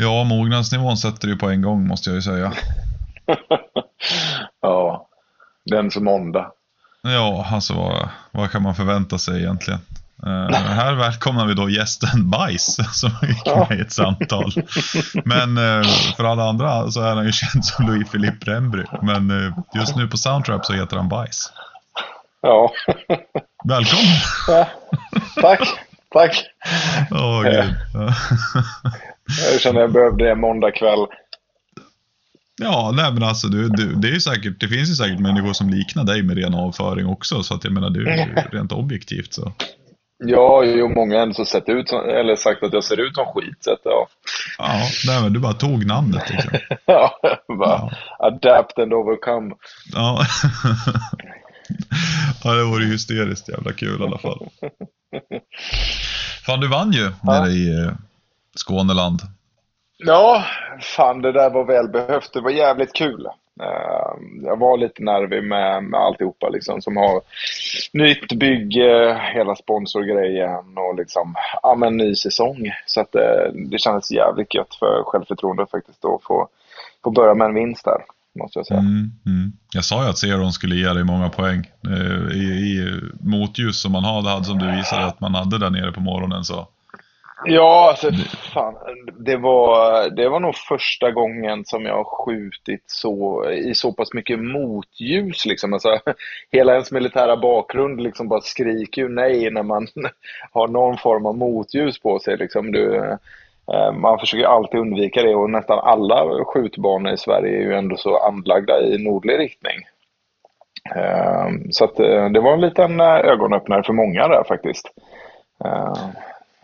Ja, mognadsnivån sätter du på en gång måste jag ju säga. ja, den som måndag. Ja, alltså vad, vad kan man förvänta sig egentligen? Uh, här välkomnar vi då gästen Bajs som gick med i ett samtal. Men uh, för alla andra så är han ju känd som Louis Philippe Rembry. Men uh, just nu på Soundtrap så heter han Bajs. Ja. Välkommen! Ja, tack, tack. Åh oh, gud. jag känner jag behövde det måndag kväll. Ja, nej men alltså du, du, det, är ju säkert, det finns ju säkert människor som liknar dig med ren avföring också. Så att jag menar, du, rent objektivt så. Ja, jo, många har sett ut som, eller sagt att jag ser ut som skit. Så att, ja. ja, nej, men du bara tog namnet liksom. ja, bara ja. adapt and overcome. Ja. ja, det vore hysteriskt jävla kul i alla fall. Fan, du vann ju ja. nere i eh, Skåneland. Ja, fan det där var välbehövt. Det var jävligt kul. Uh, jag var lite nervig med, med alltihopa liksom som har nytt bygge, hela sponsorgrejen och liksom, ja men ny säsong. Så att uh, det kändes jävligt gött för självförtroendet faktiskt att få, få börja med en vinst där. Måste jag säga. Mm, mm. Jag sa ju att Zeron skulle ge dig många poäng. Uh, I, i motljus som man hade, som du visade att man hade där nere på morgonen så Ja, alltså fan. Det var, det var nog första gången som jag har skjutit så, i så pass mycket motljus. Liksom. Alltså, hela ens militära bakgrund liksom bara skriker ju nej när man har någon form av motljus på sig. Liksom. Du, eh, Eh, man försöker alltid undvika det och nästan alla skjutbanor i Sverige är ju ändå så anlagda i nordlig riktning. Eh, så att, eh, det var en liten ögonöppnare för många där faktiskt.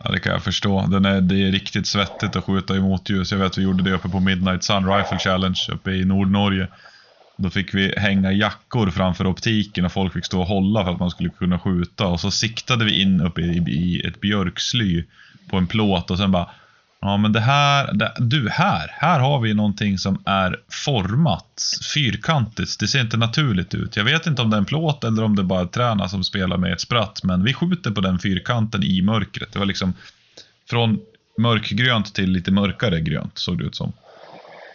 Ja, det kan jag förstå. Den är, det är riktigt svettigt att skjuta i motljus. Jag vet att vi gjorde det uppe på Midnight Sun Rifle Challenge uppe i Nordnorge. Då fick vi hänga jackor framför optiken och folk fick stå och hålla för att man skulle kunna skjuta. Och så siktade vi in uppe i, i ett björksly på en plåt och sen bara Ja, men det här, det, du här, här har vi någonting som är format fyrkantigt. Det ser inte naturligt ut. Jag vet inte om det är en plåt eller om det bara är träna som spelar med ett spratt, men vi skjuter på den fyrkanten i mörkret. Det var liksom från mörkgrönt till lite mörkare grönt såg det ut som.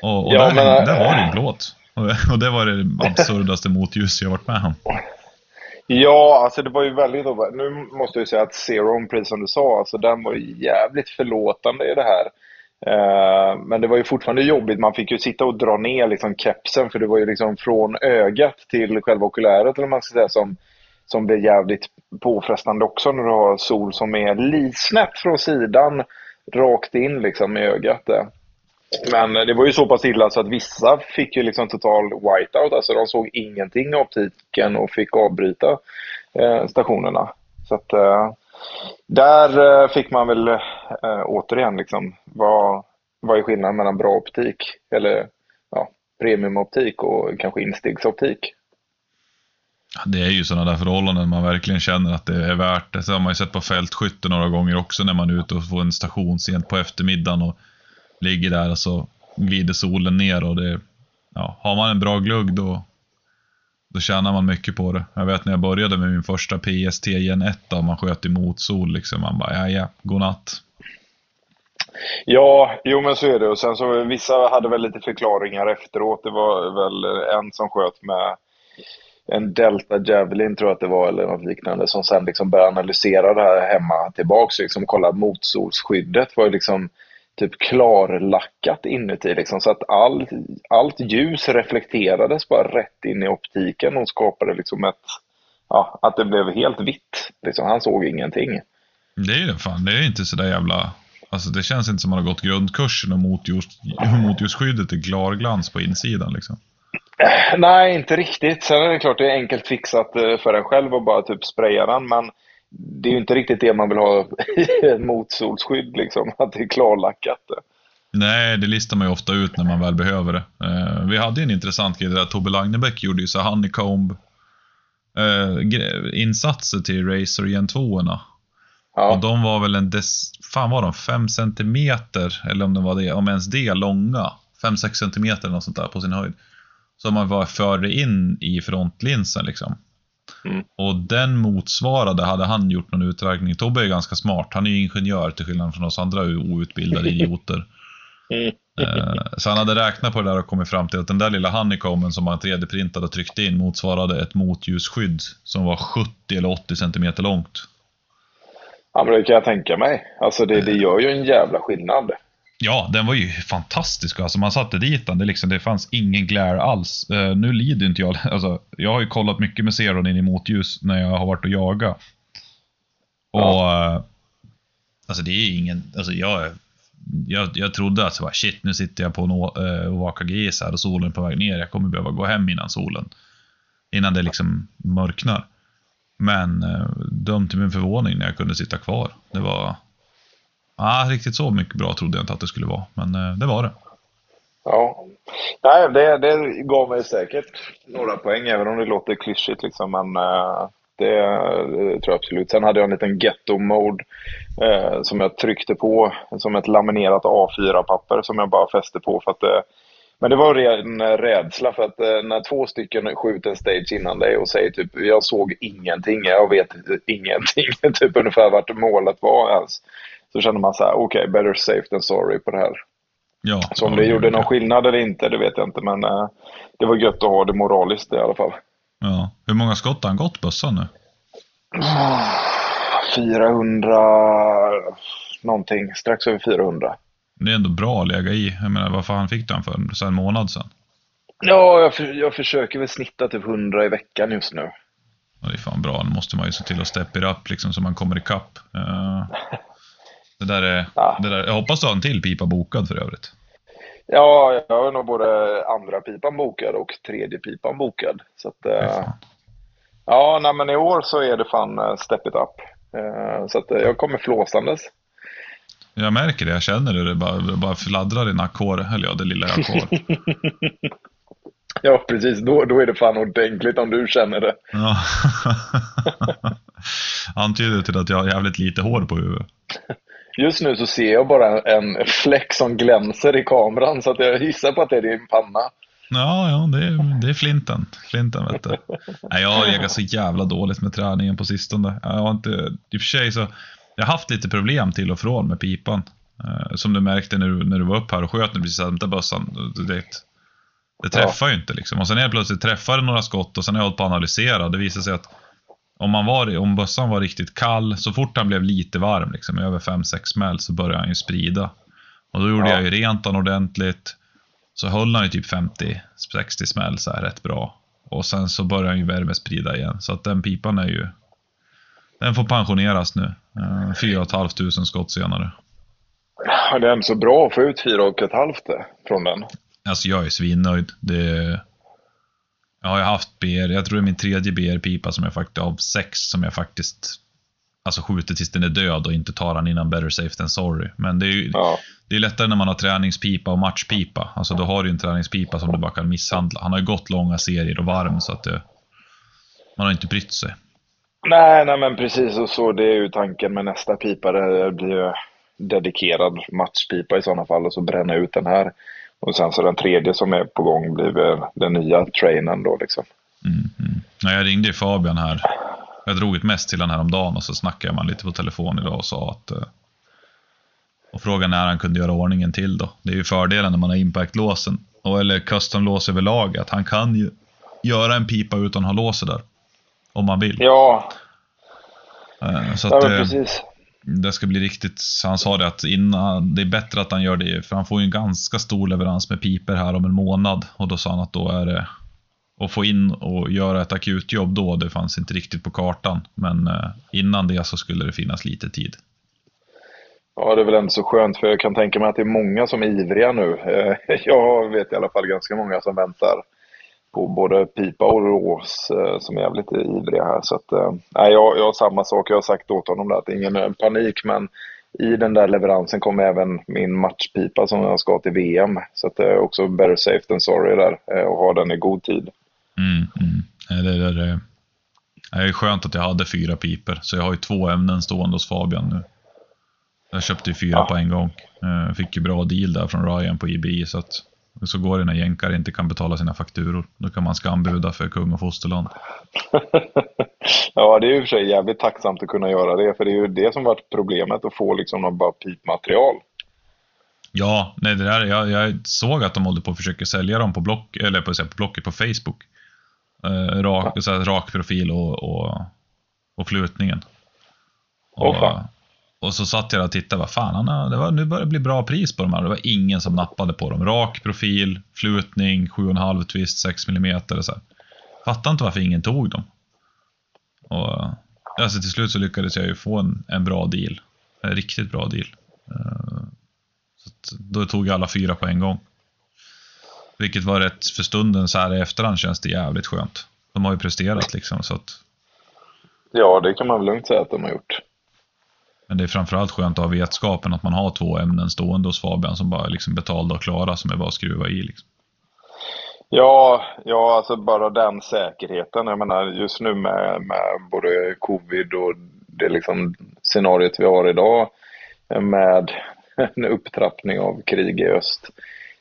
Och, och ja, där, men, där var det en plåt. Och det var det absurdaste motljus jag varit med om. Ja, alltså det var ju väldigt... Nu måste jag säga att Zero, precis som du sa, alltså den var ju jävligt förlåtande i det här. Eh, men det var ju fortfarande jobbigt. Man fick ju sitta och dra ner liksom kepsen för det var ju liksom från ögat till själva okuläret eller man ska säga som, som blev jävligt påfrestande också när du har sol som är lite från sidan rakt in liksom i ögat. Där. Men det var ju så pass illa så att vissa fick ju liksom total whiteout. Alltså de såg ingenting i optiken och fick avbryta eh, stationerna. Så att eh, där eh, fick man väl eh, återigen liksom vad, vad är skillnaden mellan bra optik eller ja, premiumoptik och kanske instegsoptik? Det är ju sådana där förhållanden man verkligen känner att det är värt det. Så har man ju sett på fältskytte några gånger också när man är ute och får en station sent på eftermiddagen och ligger där och så glider solen ner och det, ja, har man en bra glugg då, då tjänar man mycket på det. Jag vet när jag började med min första PST Gen 1 och man sköt emot sol liksom. Man bara, ja ja, godnatt. Ja, jo men så är det. Och sen så vissa hade väl lite förklaringar efteråt. Det var väl en som sköt med en Delta Javelin tror jag att det var eller något liknande som sen liksom började analysera det här hemma tillbaks liksom kolla motsolsskyddet var ju liksom typ klarlackat inuti liksom, så att all, allt ljus reflekterades bara rätt in i optiken och skapade liksom ett, ja, att det blev helt vitt. Liksom, han såg ingenting. Det är det fan, det är inte sådär jävla, alltså det känns inte som att man har gått grundkursen om motljus, motljusskyddet är klarglans på insidan liksom. Nej, inte riktigt. Sen är det klart det är enkelt fixat eh, för en själv att bara typ spraya den, men det är ju inte riktigt det man vill ha i motsolsskydd, liksom, att det är klarlackat. Nej, det listar man ju ofta ut när man väl behöver det. Eh, vi hade en intressant grej där Tobbe Lagnebäck gjorde ju så honeycomb eh, insatser till Razer Gen 2 ja. Och de var väl en des, fan var de, 5 centimeter, eller om det var det, om ens det, långa. 5-6 centimeter eller något sånt där på sin höjd. Som man var förde in i frontlinsen liksom. Mm. Och den motsvarade, hade han gjort någon uträkning, Tobbe är ganska smart, han är ju ingenjör till skillnad från oss andra outbildade idioter. Mm. Så han hade räknat på det där och kommit fram till att den där lilla honeycomen som han 3D-printade och tryckte in motsvarade ett motljusskydd som var 70 eller 80 cm långt. Ja, men det kan jag tänka mig. Alltså det, det gör ju en jävla skillnad. Ja, den var ju fantastisk. Alltså man satte dit den, det, liksom, det fanns ingen glare alls. Uh, nu lider inte jag. Alltså, jag har ju kollat mycket med Zeron in i motljus när jag har varit och jagat. Och... Ja. Uh, alltså det är ingen... Alltså jag, jag, jag trodde att så bara, shit, nu sitter jag på en uh, Ovaka GS här och solen är på väg ner. Jag kommer behöva gå hem innan solen. Innan det liksom mörknar. Men döm till min förvåning när jag kunde sitta kvar. Det var... Ah, riktigt så mycket bra trodde jag inte att det skulle vara, men eh, det var det. Ja. Nej, det, det gav mig säkert några poäng, även om det låter klyschigt. Liksom, men eh, det, det, tror jag absolut. Sen hade jag en liten ghetto-mode eh, som jag tryckte på som ett laminerat A4-papper som jag bara fäste på för att eh, men det var en rädsla för att eh, när två stycken skjuter en stage innan dig och säger typ jag såg ingenting, jag vet ingenting, typ ungefär vart målet var ens. Så kände man så här, okej, okay, better safe than sorry på det här. Ja, så om det gjorde någon skillnad eller inte, det vet jag inte, men uh, det var gött att ha det moraliskt i alla fall. Ja. Hur många skott har han gått, bössan nu? 400 någonting, strax över 400. Det är ändå bra att lägga i. Jag menar, vad fan fick du den för? Så en månad sedan? Ja, jag, för, jag försöker väl snitta typ 100 i veckan just nu. Ja, det är fan bra. Nu måste man ju se till att steppa it up liksom så man kommer ikapp. Uh, det där är, ja. det där, jag hoppas du har en till pipa bokad för övrigt. Ja, jag har nog både andra pipan bokad och tredje pipan bokad. Så att, uh, ja, nej, men i år så är det fan uh, step it up. Uh, så att jag kommer flåsandes. Jag märker det, jag känner det. Det bara, det bara fladdrar i nackhåret. Eller ja, det lilla jag har kvar. ja, precis. Då, då är det fan ordentligt om du känner det. Ja. Antyder till att jag har jävligt lite hår på huvudet. Just nu så ser jag bara en fläck som glänser i kameran så att jag gissar på att det är din panna. Ja, ja det, är, det är flinten. Flinten vet du. Nej, jag har legat så jävla dåligt med träningen på sistone. Jag har inte, I och för sig så jag har haft lite problem till och från med pipan. Uh, som du märkte när du, när du var upp här och sköt när du precis hämtade bössan. Det, det träffar ja. ju inte liksom. Och sen helt plötsligt träffar det några skott och sen har jag hållit på att analysera. Det visar sig att om, man var, om bössan var riktigt kall, så fort han blev lite varm, liksom, över 5-6 smäll, så började han ju sprida. Och då gjorde ja. jag ju rent han ordentligt. Så höll han ju typ 50-60 smäll så här rätt bra. Och sen så började han ju värmesprida igen. Så att den pipan är ju den får pensioneras nu. 4 500 skott senare. Ja, det är så bra att få ut 4 500 från den. Alltså jag är svinnöjd. Det... Jag har ju haft BR, jag tror det är min tredje BR-pipa som jag faktiskt, av sex som jag faktiskt alltså skjuter tills den är död och inte tar den innan better safe than sorry. Men det är ju ja. det är lättare när man har träningspipa och matchpipa. Alltså då har du en träningspipa som du bara kan misshandla. Han har ju gått långa serier och varm så att det, man har inte brytt sig. Nej, nej men precis och så. Det är ju tanken med nästa pipa. Det blir ju dedikerad matchpipa i sådana fall och så bränna ut den här. Och sen så den tredje som är på gång blir den nya trainen då liksom. Mm, mm. Ja, jag ringde ju Fabian här. Jag drog ett mest till den här om dagen och så snackade man lite på telefon idag och sa att eh, och frågan när han kunde göra ordningen till då. Det är ju fördelen när man har impactlåsen, eller custom-lås överlag, att han kan ju göra en pipa utan att ha låset där. Om man vill. Ja. Eh, så att, ja, precis. Det ska bli riktigt, han sa det att innan, det är bättre att han gör det, för han får ju en ganska stor leverans med piper här om en månad. Och då sa han att då är det att få in och göra ett akutjobb då, det fanns inte riktigt på kartan. Men eh, innan det så skulle det finnas lite tid. Ja, det är väl ändå så skönt för jag kan tänka mig att det är många som är ivriga nu. Jag vet i alla fall ganska många som väntar på både pipa och rås eh, som är jävligt ivriga här. Så att, eh, jag, jag har samma sak, jag har sagt åt honom att det är ingen eh, panik men i den där leveransen kommer även min matchpipa som jag ska till VM. Så att det är också better safe than sorry där och ha den i god tid. Mm, mm. Det, det, det, det är skönt att jag hade fyra piper så jag har ju två ämnen stående hos Fabian nu. Jag köpte ju fyra ja. på en gång. Jag fick ju bra deal där från Ryan på IBI så att så går det när jänkare inte kan betala sina fakturor. Då kan man skambuda för kung och fosterland. ja, det är ju för sig jävligt tacksamt att kunna göra det. För det är ju det som varit problemet, att få liksom någon bara pipmaterial. Ja, nej det där, jag, jag såg att de håller på att försöka sälja dem på, block, eller på, på Blocket på Facebook. Eh, rak, ja. så här, rak profil och, och, och flutningen. Och, oh, och så satt jag och tittade, vad fan, han, det var, nu börjar det bli bra pris på de här. Det var ingen som nappade på dem. Rak profil, flutning, 7,5 twist, 6 mm. Så här. Fattar inte varför ingen tog dem. Och, eh, alltså till slut så lyckades jag ju få en, en bra deal. En riktigt bra deal. Eh, så då tog jag alla fyra på en gång. Vilket var rätt, för stunden så här i efterhand känns det jävligt skönt. De har ju presterat liksom så att... Ja, det kan man väl lugnt säga att de har gjort. Men det är framförallt skönt att ha vetskapen att man har två ämnen stående hos Fabian som bara är liksom betalda och klara som är bara att skruva i. Liksom. Ja, ja, alltså bara den säkerheten. Jag menar just nu med, med både covid och det liksom scenariot vi har idag med en upptrappning av krig i öst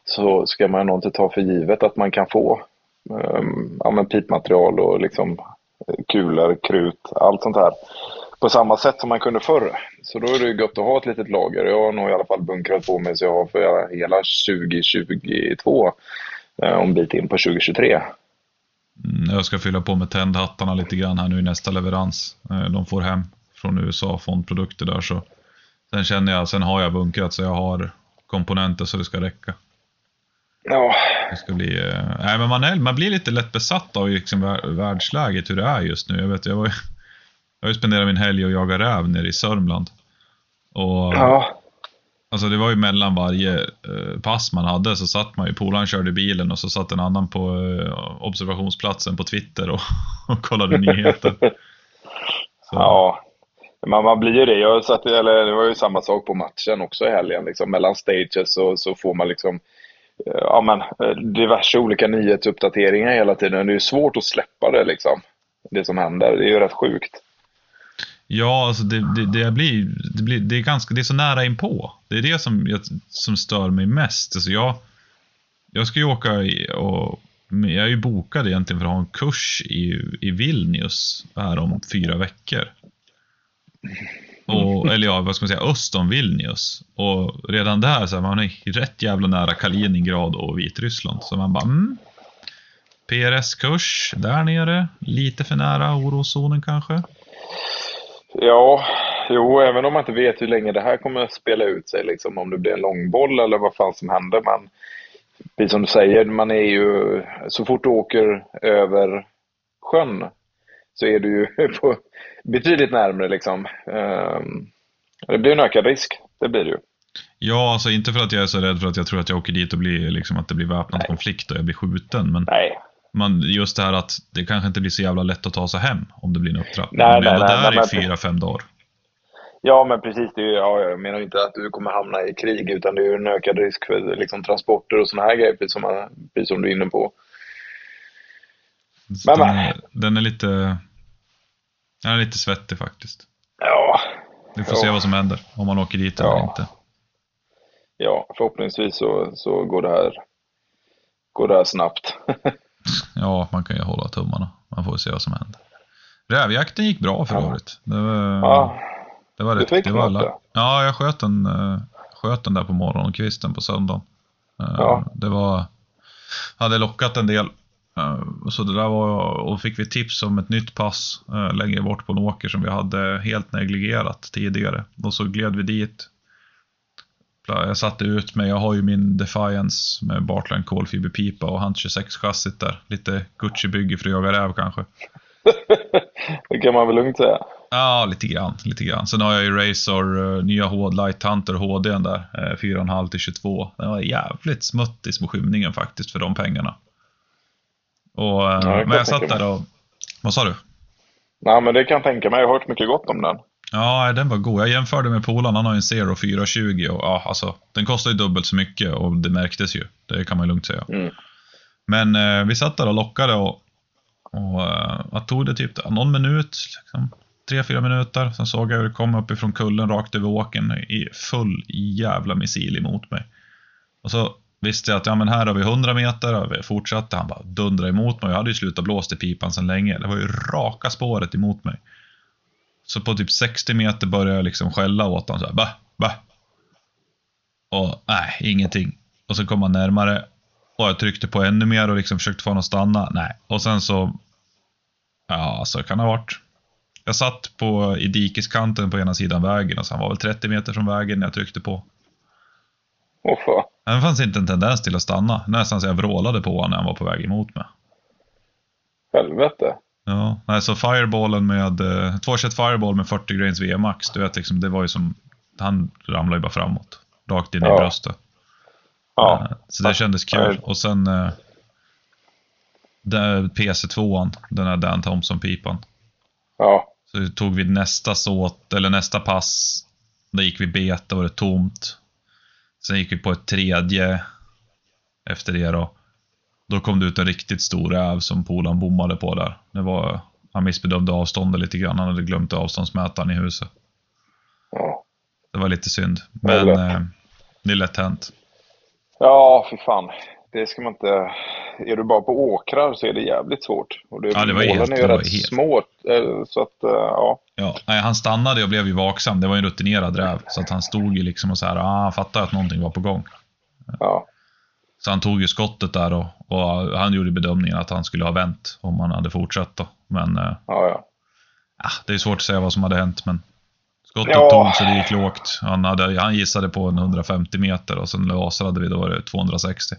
så ska man nog inte ta för givet att man kan få um, ja, men pipmaterial och liksom kulor, krut, allt sånt här på samma sätt som man kunde förr. Så då är det gott att ha ett litet lager. Jag har nog i alla fall bunkrat på mig så jag har för hela 2022 eh, och en bit in på 2023. Mm, jag ska fylla på med tändhattarna lite grann här nu i nästa leverans. Eh, de får hem från USA fondprodukter där så sen känner jag, sen har jag bunkrat så jag har komponenter så det ska räcka. Ja. Det ska bli, eh, nej men man, är, man blir lite lätt besatt av liksom världsläget, hur det är just nu. Jag vet, jag var jag har ju spenderat min helg och jagat räv nere i Sörmland. Och, ja. Alltså det var ju mellan varje eh, pass man hade så satt man ju, polaren körde bilen och så satt en annan på eh, observationsplatsen på Twitter och, och kollade nyheter. Så. Ja, man, man blir ju det. Jag satt, eller, det var ju samma sak på matchen också i helgen. Liksom, mellan stages så, så får man liksom eh, ja, men, eh, diverse olika nyhetsuppdateringar hela tiden. Det är svårt att släppa det liksom. Det som händer. Det är ju rätt sjukt. Ja, alltså det, det, det, blir, det, blir, det, är ganska, det är så nära inpå. Det är det som, jag, som stör mig mest. Alltså jag, jag ska ju åka och jag är ju bokad egentligen för att ha en kurs i, i Vilnius här om fyra veckor. Och, eller ja, vad ska man säga, öst om Vilnius. Och redan där så är man är rätt jävla nära Kaliningrad och Vitryssland. Så man bara, mm, PRS-kurs där nere, lite för nära oroszonen kanske. Ja, jo, även om man inte vet hur länge det här kommer att spela ut sig, liksom, om det blir en långboll eller vad fan som händer. Men precis som du säger, man är ju, så fort du åker över sjön så är du ju på, betydligt närmare. Liksom. Um, det blir en ökad risk, det blir det ju. Ja, alltså inte för att jag är så rädd för att jag tror att jag åker dit och blir, liksom, att det blir väpnad konflikt och jag blir skjuten. Men Nej man, just det här att det kanske inte blir så jävla lätt att ta sig hem om det blir en upptrappning. Nej, men nej, där nej, i fyra, fem dagar. Ja, men precis. Det är, ja, jag menar inte att du kommer hamna i krig, utan det är en ökad risk för liksom, transporter och sådana här grejer, precis som, precis som du är inne på. Men, den, är, den är lite den är lite svettig faktiskt. Ja. Vi får ja. se vad som händer, om man åker dit ja. eller inte. Ja, förhoppningsvis så, så går, det här, går det här snabbt. ja, man kan ju hålla tummarna. Man får se vad som händer. Rävjakten gick bra för övrigt. Det var, ja. det var rätt. Det var det. Ja, jag sköt den, eh, sköt den där på morgonkvisten på söndagen. Eh, ja. Det var, hade lockat en del. Eh, så det där var, och fick vi tips om ett nytt pass längre bort på en åker som vi hade helt negligerat tidigare. Och så gled vi dit jag satte ut mig. Jag har ju min Defiance med Bartline kolfiberpipa och Hunt 26-chassit där. Lite Gucci-bygge för att jaga räv kanske. det kan man väl lugnt säga. Ja, lite grann. Lite grann. Sen har jag ju Razor, uh, nya H Light Hunter HD där. Uh, 4,5 till 22. Den var jävligt smuttig små skymningen faktiskt för de pengarna. Och, uh, ja, men jag satt där och... Vad sa du? Nej, men det kan jag tänka mig. Jag har hört mycket gott om den. Ja, den var god. Jag jämförde med polaren, han har en Zero 420 och ja, alltså, den kostar ju dubbelt så mycket och det märktes ju. Det kan man ju lugnt säga. Mm. Men eh, vi satt där och lockade och, och eh, tog det typ någon minut, liksom, tre, fyra minuter. Sen såg jag hur det kom uppifrån kullen rakt över åken i full jävla missil emot mig. Och så visste jag att ja, men här har vi 100 meter och vi fortsatte. Han bara dundrade emot mig. Jag hade ju slutat blåst i pipan sedan länge. Det var ju raka spåret emot mig. Så på typ 60 meter började jag liksom skälla åt honom. Så här, bah, bah. Och nej, ingenting. Och så kom han närmare och jag tryckte på ännu mer och liksom försökte få honom att stanna. Nej. Och sen så... Ja, så kan det ha varit. Jag satt på, i dikeskanten på ena sidan vägen och så han var väl 30 meter från vägen när jag tryckte på. Åh fan. Det fanns inte en tendens till att stanna. Nästan så jag vrålade på honom när han var på väg emot mig. Helvete. Ja, nej, så fireballen med, eh, tvåset fireball med 40 grains VMAX, du vet liksom, det var ju som, han ramlade ju bara framåt. Rakt in Ja. i bröstet. Ja. Eh, Så det kändes kul. Och sen eh, där PC2an, den här Dan Thompson-pipan. Ja. Så tog vi nästa såt, eller nästa pass. Där gick vi bet, då var det tomt. Sen gick vi på ett tredje efter det då. Då kom det ut en riktigt stor räv som polaren bommade på där. Det var, han missbedömde avståndet lite grann. Han hade glömt avståndsmätaren i huset. Ja. Det var lite synd. Men lätt. eh, det är lätt hänt. Ja, fy fan. Det ska man inte... Är du bara på åkrar så är det jävligt svårt. Och det, Ja, det var målen helt- är det ju var rätt helt- små. eh, Så att, eh, ja. Ja, nej, han stannade och blev ju vaksam. Det var ju en rutinerad räv. Så att han stod ju liksom och så här, ah, han fattade att någonting var på gång. ja. Så han tog ju skottet där och, och han gjorde bedömningen att han skulle ha vänt om han hade fortsatt då. Men eh, Ja, ja. ah, det är svårt att säga vad som hade hänt. Men skottet Ja. tog så det gick lågt. Han, hade, han gissade på en 150 meter och sen lasrade vi, då var det 260.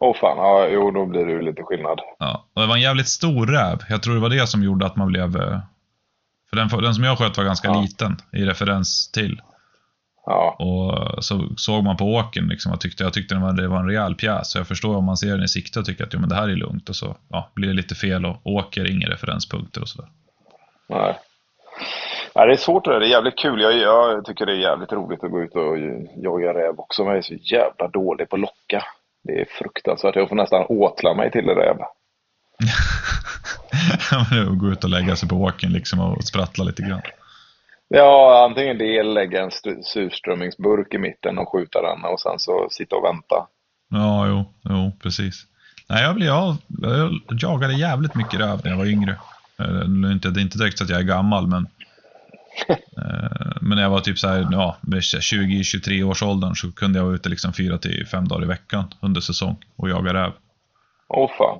Åh fan, ja, jo då blir det ju lite skillnad. Ja, och det var en jävligt stor räv. Jag tror det var det som gjorde att man blev... eh, För den, den som jag sköt var ganska Ja. liten i referens till. Ja, Och så såg man på åken, liksom, jag tyckte, jag tyckte det var, det var en rejäl pjäs. Så jag förstår om man ser den i sikte och tycker att jo, men det här är lugnt. Och så ja, blir det lite fel och åker inga referenspunkter och sådär. nej. Nej, det är svårt det där. Det är jävligt kul. Jag, jag tycker det är jävligt roligt att gå ut och jaga räv också. Men jag är så jävla dålig på att locka. Det är fruktansvärt. Jag får nästan åtla mig till räv. Gå ut och lägga sig på åken liksom och sprattla lite grann. Ja, antingen det eller lägga en st- surströmmingsburk i mitten och skjuta den och sen så sitta och vänta. Ja, jo, jo precis. Nej, jag, blev, jag, jag jagade jävligt mycket räv när jag var yngre. Eh, inte, det är inte direkt så att jag är gammal, men eh, men när jag var typ så här, ja, 20-23 års åldern så kunde jag vara ute liksom 4-5 dagar i veckan under säsong och jaga räv. Åh fan.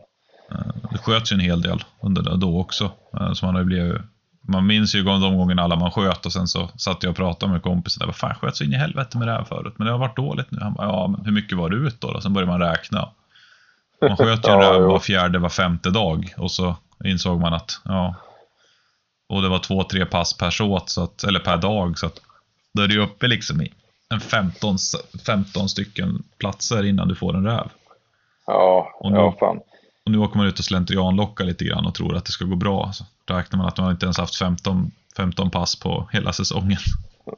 Det sköts ju en hel del under då också. Eh, Så man, har ju blivit, man minns ju de gångerna alla man sköt och sen så satt jag och pratade med kompisen. Där, Vad fan, sköt så in i helvete med det här förut. Men det har varit dåligt nu. Han bara, ja, men hur mycket var det ut då? då? Sen började man räkna. Man sköt ju en Ja, räv var fjärde, var femte dag. Och så insåg man att, ja. Och det var två, tre pass per såt, så att, eller per dag. Så att då är du uppe liksom i en 15, 15 stycken platser innan du får en räv. Ja, Och nu- ja fan. Nu åker man ut och slentrianlockar lite grann och tror att det ska gå bra. Så räknar man att man inte ens haft 15, 15 pass på hela säsongen.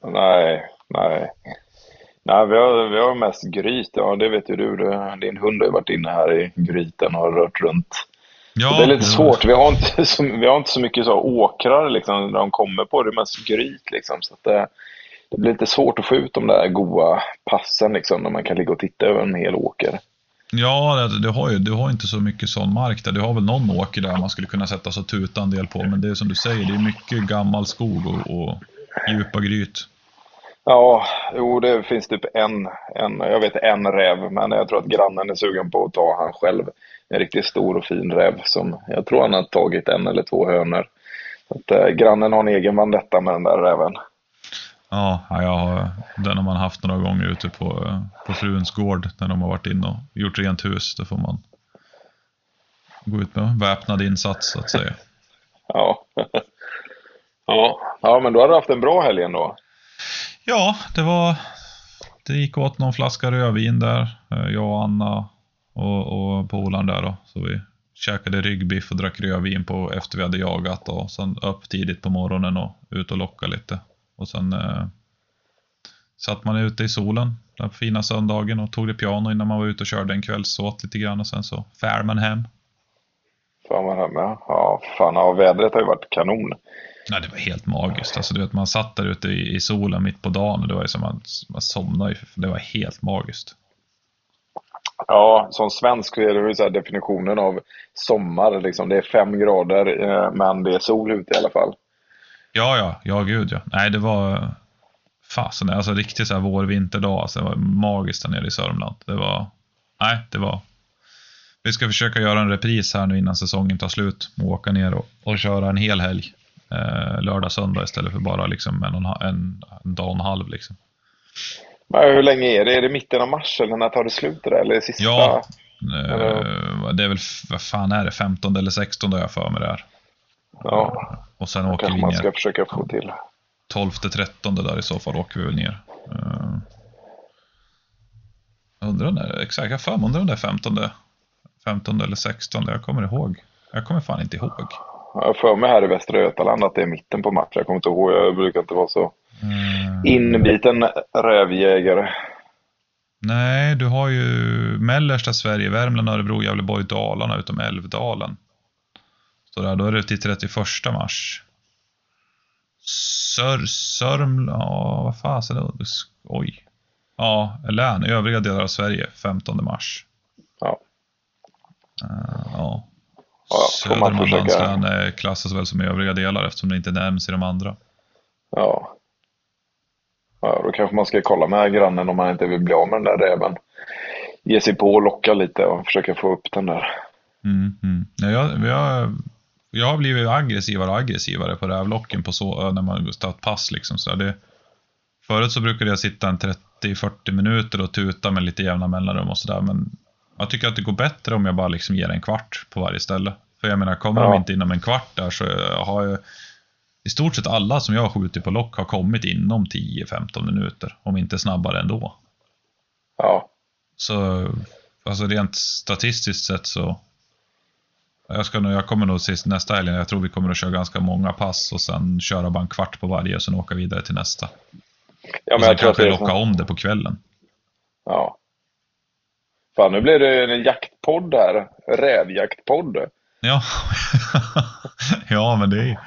Nej, nej. Nej, vi har, vi har mest gryt. Ja, det vet ju du. Det- Din hund har ju varit inne här i gryten och rört runt. Ja, det är lite svårt. Vi har inte så, vi har inte så mycket så åkrar liksom, där de kommer på. Det är mest gryt liksom. Så det, det blir lite svårt att få ut de där goa passen liksom, när man kan ligga och titta över en hel åker. Ja, du har ju du har inte så mycket sån mark där. Du har väl någon åker där man skulle kunna sätta sig och tuta en del på. Men det är som du säger, det är mycket gammal skog och, och djupa gryt. Ja, jo det finns typ en, en, jag vet en räv, men jag tror att grannen är sugen på att ta han själv. En riktigt stor och fin räv som, jag tror han har tagit en eller två hönor. Så att, eh, grannen har en egen vandetta med den där räven. Ja, ja, jag har, den har man haft några gånger ute på, på fruns gård. När de har varit inne och gjort rent hus. Då får man gå ut med väpnad insats så att säga. Ja. ja. ja, men du har haft en bra helg ändå. Ja, det var... Det gick åt någon flaska rödvin där. eh, Jag och Anna och, och polaren där då. Så vi käkade ryggbiff och drack rödvin på efter vi hade jagat. Och sen upp tidigt på morgonen och ut och locka lite. Och sen eh, satt man ute i solen den fina söndagen och tog det piano innan man var ute och körde en kvällsåt lite grann. Och sen så fär man hem. Fan vad hemma. Ja, fan, ja, vädret har ju varit kanon. Ja, det var helt magiskt. Alltså, du vet, man satt där ute i, i solen mitt på dagen och det var ju som man, man somnade. ju. Det var helt magiskt. Ja, som svensk är det så definitionen av sommar. Liksom. Det är fem grader, eh, men det är sol ute i alla fall. Ja, ja, ja, gud ja. Nej, det var fasen, alltså riktigt så här vår-vinterdag. Alltså, det var magiskt där nere i Sörmland. Det var, nej, det var. Vi ska försöka göra en repris här nu innan säsongen tar slut och åka ner och, och köra en hel helg. Eh, lördag, söndag istället för bara liksom en, en, en, en dag och en halv. Liksom. Men hur länge är det? Är det mitten av mars eller när tar det slut det Eller sista? Ja, eh, det är väl, vad fan är det, 15 eller 16 jag för mig det är. Ja. Och sen åker kanske vi man ner. ska försöka få till. 12-13 där i så fall åker vi väl ner. Uh, undrar när, exakt, jag mig, undrar om det är 15, 15 eller 16, jag kommer ihåg. Jag kommer fan inte ihåg. Jag för mig här i Västra Götaland att det är mitten på matchen. Jag kommer inte ihåg, jag brukar inte vara så Mm. inbiten rävjägare. Nej, du har ju mellersta Sverige, Värmland, Örebro, Gävleborg, Dalarna utom Älvdalen. Så där, då är det till 31 mars. Sör, Sörmland, ja vad fasen är det? Oj. Ja, län, övriga delar av Sverige, 15 mars. Ja. Uh, ja. Ja, Södermanlands försöka- län klassas väl som övriga delar eftersom det inte nämns i de andra. Ja. Ja, då kanske man ska kolla med grannen om man inte vill bli av med den där räven. Ge sig på och locka lite och försöka få upp den där. Mm, mm. Ja, jag, jag, jag har blivit aggressivare och aggressivare på rävlocken på så, när man har ett pass. Liksom, så. Det, förut så brukade jag sitta en 30-40 minuter och tuta med lite jämna mellanrum och sådär. Men jag tycker att det går bättre om jag bara liksom ger en kvart på varje ställe. För jag menar, kommer Ja. de inte inom en kvart där så har jag i stort sett alla som jag har skjutit på lock har kommit inom 10-15 minuter. Om inte snabbare ändå. Ja. Så alltså rent statistiskt sett så jag, ska jag kommer nog sist nästa helg, jag tror vi kommer att köra ganska många pass och sen köra bara en kvart på varje och sen åka vidare till nästa. Ja, och sen jag tror att kanske är locka så. om det på kvällen. Ja. Fan, nu blir det en jaktpodd här. Rävjaktpodd. Ja, ja men det är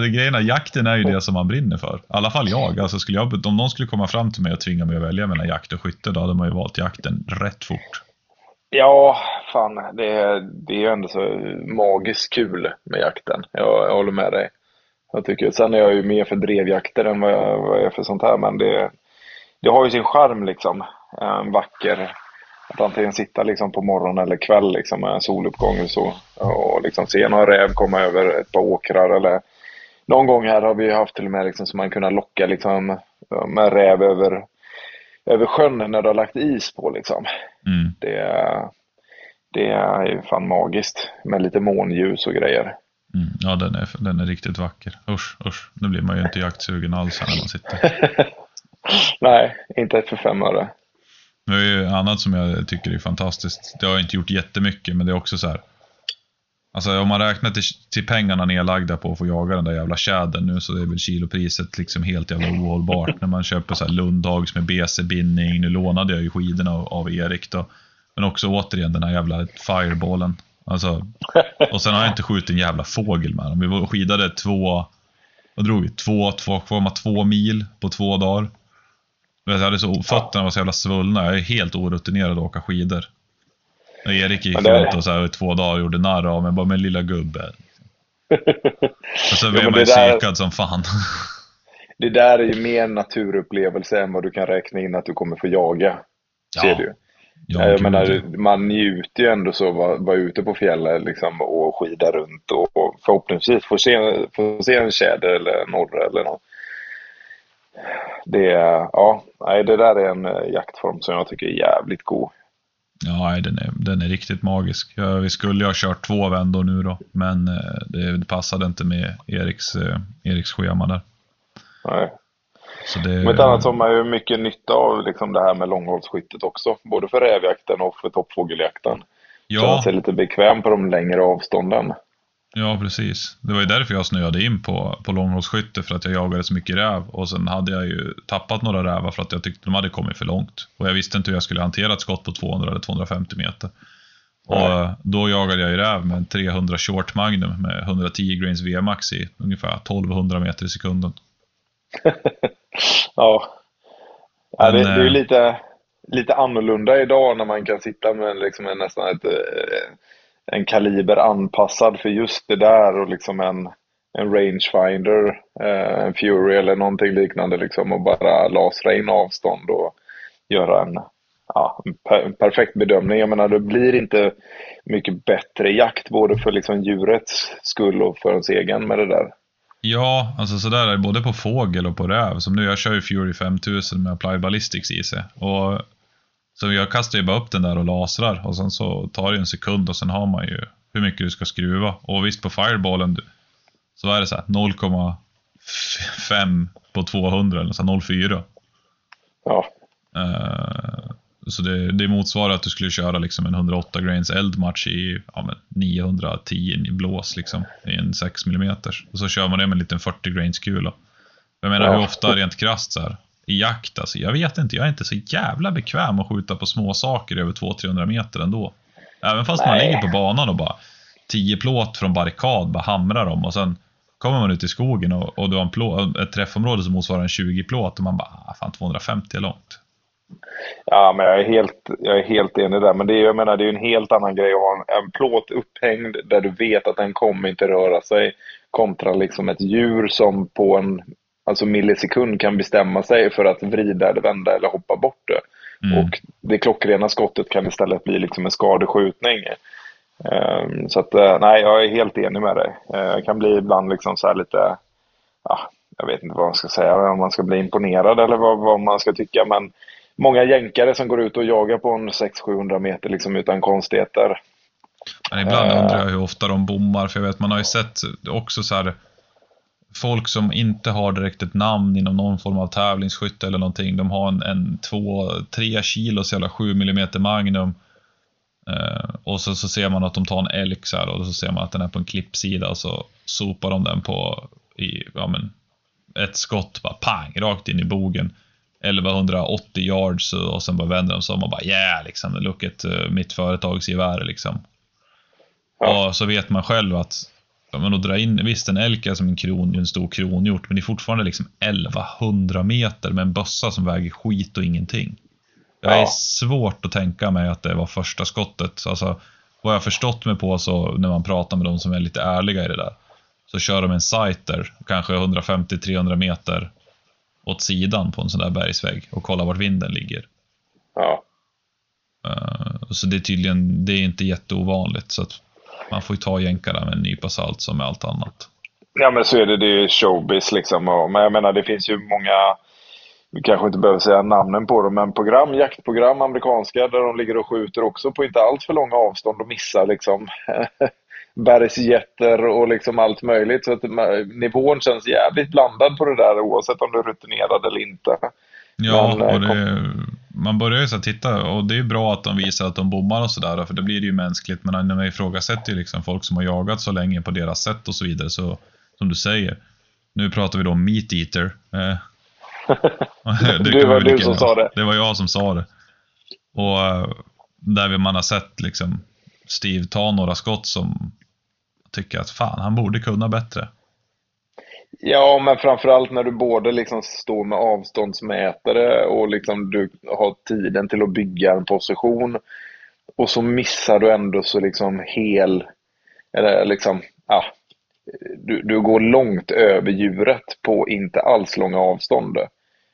det grejen är, jakten är ju det som man brinner för. I alla fall jag. Alltså skulle jag. Om någon skulle komma fram till mig och tvinga mig att välja mellan jakt och skytte, då hade man ju valt jakten rätt fort. Ja, fan. Det är, det är ju ändå så magiskt kul med jakten. Jag, jag håller med dig. Jag tycker, sen är jag ju mer för drevjakter än vad jag, vad jag är för sånt här. Men det, det har ju sin charm liksom. En vacker. Att antingen sitta liksom på morgon eller kväll liksom med en soluppgång och så. Och liksom se någon räv komma över ett par åkrar eller någon gång här har vi haft till och med liksom så man kunnat locka liksom med räv över, över sjön när det har lagt is på liksom. Mm. Det, är- det är ju fan magiskt med lite månljus och grejer. Mm. Ja, den är, den är riktigt vacker. Usch, usch. Nu blir man ju inte jaktsugen alls här när man sitter. Nej, inte för fem öre. Det är ju annat som jag tycker är fantastiskt. Det har jag inte gjort jättemycket, men det är också så här. Alltså om man räknar till, till pengarna nedlagda på att få jaga den där jävla tjädern nu så är väl kilopriset liksom helt jävla ohållbart. När man köper så här Lundhags med BC-bindning. Nu lånade jag ju skidorna av, av Erik då. Men också återigen den här jävla fireballen. Alltså, och sen har jag inte skjutit en jävla fågel med dem. Vi var skidade två, vad drog vi? Två, två, två, två mil på två dagar. Jag hade så, fötterna var så jävla svullna. Jag är helt orutinerad att åka skidor. Och Erik gick det- runt och så här, i två dagar och gjorde narr av mig. Bara, men lilla gubbe. Och så Jo, blev men man ju där- psykad som fan. Det där är ju mer naturupplevelse än vad du kan räkna in att du kommer få jaga. Ser du. Ja, jag gud, menar, man njuter ju ändå så att vara, vara ute på fjället liksom, och skida runt och, och förhoppningsvis få se, få se en tjäder eller en orre eller något. Det, är- ja, nej, det där är en eh, jaktform som jag tycker är jävligt god. Ja, den är, den är riktigt magisk. Ja, vi skulle ju ha kört två vändor nu då, men eh, det, passade inte med Eriks, eh, Eriks schema där. Nej. Det, Om inte annat så har man ju mycket nytta av liksom det här med långhållsskyttet också. Både för rävjakten och för toppfågeljakten. Känna ja, sig lite bekväm på de längre avstånden. ja, precis. Det var ju därför jag snöade in på, på långhållsskytte, för att jag jagade så mycket räv. Och sen hade jag ju tappat några rävar för att jag tyckte de hade kommit för långt. Och jag visste inte hur jag skulle hantera ett skott på 200 eller 250 meter. Och Nej. då jagade jag ju räv med en 300 short magnum med 110 grains VMAX i ungefär 1200 meter i sekunden. Ja. ja det, det är ju eh, lite, lite annorlunda idag när man kan sitta med liksom en, nästan ett, eh, en kaliber anpassad för just det där och liksom en, en rangefinder, eh, en Fury eller någonting liknande liksom och bara lasra in avstånd och göra en, ja, en perfekt bedömning. Jag menar, det blir inte mycket bättre jakt både för liksom djurets skull och för ens egen med det där. Ja, alltså sådär är det både på fågel och på räv. Som nu, jag kör ju Fury 5000 med Applied Ballistics i sig. Och så jag kastar ju bara upp den där och lasrar och sen så tar det en sekund och sen har man ju hur mycket du ska skruva. Och visst på fireballen så är det så 0,5 på 200 eller så 0,4. Ja. Uh, så det, det motsvarar att du skulle köra liksom en 108 grains eldmatch i ja, 910 blås liksom, i en 6 mm. Och så kör man det med en liten 40 grains kula. Jag menar ja. hur ofta rent krasst så här, i jakt, alltså, jag vet inte, jag är inte så jävla bekväm att skjuta på små saker över 200-300 meter ändå. Även fast Nej. man ligger på banan och bara 10 plåt från barrikad, bara hamrar dem och sen kommer man ut i skogen och, och du har en plåt, ett träffområde som motsvarar en 20 plåt och man bara, ah, fan 250 är långt. Ja, men jag är helt, jag är helt enig där. Men det är, jag menar, det är en helt annan grej att ha en, en plåt upphängd där du vet att den kommer inte röra sig kontra liksom ett djur som på en alltså millisekund kan bestämma sig för att vrida eller vända eller hoppa bort det. Mm. Och det klockrena skottet kan istället bli liksom en skadeskjutning. Um, så att, uh, nej, jag är helt enig med dig. Uh, jag kan bli ibland liksom så lite, ja, jag vet inte vad man ska säga, om man ska bli imponerad eller vad, vad man ska tycka. Men många jänkare som går ut och jagar på en 600-700 meter liksom utan konstigheter. Men ibland uh, undrar jag hur ofta de bommar, för jag vet man har ju sett också så här folk som inte har direkt ett namn inom någon form av tävlingsskytte eller någonting. De har en, en 2-3 kilos jävla 7 mm Magnum. Eh, och så, så ser man att de tar en elk så här, och så ser man att den är på en klippsida och så sopar de den på i, ja, men, ett skott, bara pang, rakt in i bogen. 1180 yards och sen bara vänder de sig om och bara yeah, liksom, look at uh, mitt företags gevär liksom. Ja. Och så vet man själv att men att dra in, visst en elk är som en, kron, en stor kronhjort, men det är fortfarande liksom 1100 meter med en bössa som väger skit och ingenting. Det är ja. svårt att tänka mig att det var första skottet. Alltså, vad jag förstått mig på så när man pratar med de som är lite ärliga i det där, så kör de en sighter, kanske 150-300 meter åt sidan på en sån där bergsvägg och kollar vart vinden ligger. Ja. Uh, så det är tydligen, det är inte jätteovanligt. Så att man får ju ta jänkarna med en nypa salt som med allt annat. Ja men så är det, det är showbiz liksom. Men jag menar det finns ju många, vi kanske inte behöver säga namnen på dem, men program, jaktprogram, amerikanska, där de ligger och skjuter också på inte allt för långa avstånd och missar liksom bergsjätter och liksom allt möjligt. Så att nivån känns jävligt blandad på det där oavsett om du är rutinerad eller inte. Ja, men, och det, man börjar ju så titta och det är bra att de visar att de bommar och sådär för det blir ju mänskligt. Men när man ifrågasätter ju liksom folk som har jagat så länge på deras sätt och så vidare så som du säger. Nu pratar vi då om meat eater. Eh, det, det var du som sa det. Det var jag som sa det. Och eh, där man har sett liksom Steve ta några skott som tycker att fan, han borde kunna bättre. Ja, men framförallt när du både liksom står med avståndsmätare och liksom du har tiden till att bygga en position. Och så missar du ändå så liksom hel, eller liksom, ja, du, du går långt över djuret på inte alls långa avstånd.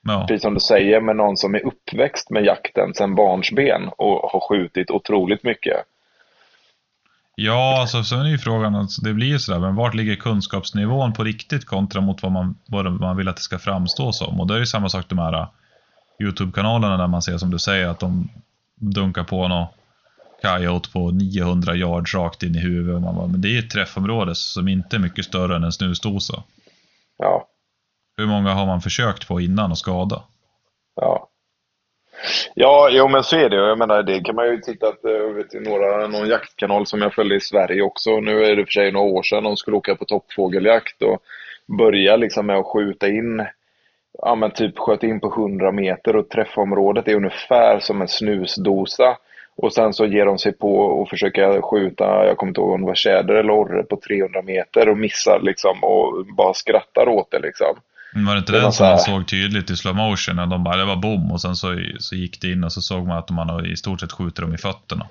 Ja. Precis som du säger med någon som är uppväxt med jakten sedan barnsben och har skjutit otroligt mycket. Ja, alltså, sen är ju frågan, alltså, det blir ju sådär, men vart ligger kunskapsnivån på riktigt kontra mot vad man, vad man vill att det ska framstå som? Och det är ju samma sak de här uh, YouTube-kanalerna där man ser som du säger att de dunkar på något coyote på 900 yards rakt in i huvudet. Man bara, men det är ett träffområde som inte är mycket större än en snusdosa. Ja. Hur många har man försökt på innan och skada? Ja. Ja, jo men så är det. Jag menar, det kan man ju titta på eh, några, någon jaktkanal som jag följde i Sverige också. Nu är det för sig några år sedan de skulle åka på toppfågeljakt och börja liksom med att skjuta in ja men typ sköt in på 100 meter och träffområdet är ungefär som en snusdosa. Och sen så ger de sig på att försöka skjuta, jag kommer inte ihåg om det var tjäder eller orre på 300 meter och missar liksom och bara skrattar åt det liksom. Var det inte det den som man såg tydligt i slow motion? När de bara, det var bom och sen så, så gick det in och så såg man att man i stort sett skjuter dem i fötterna.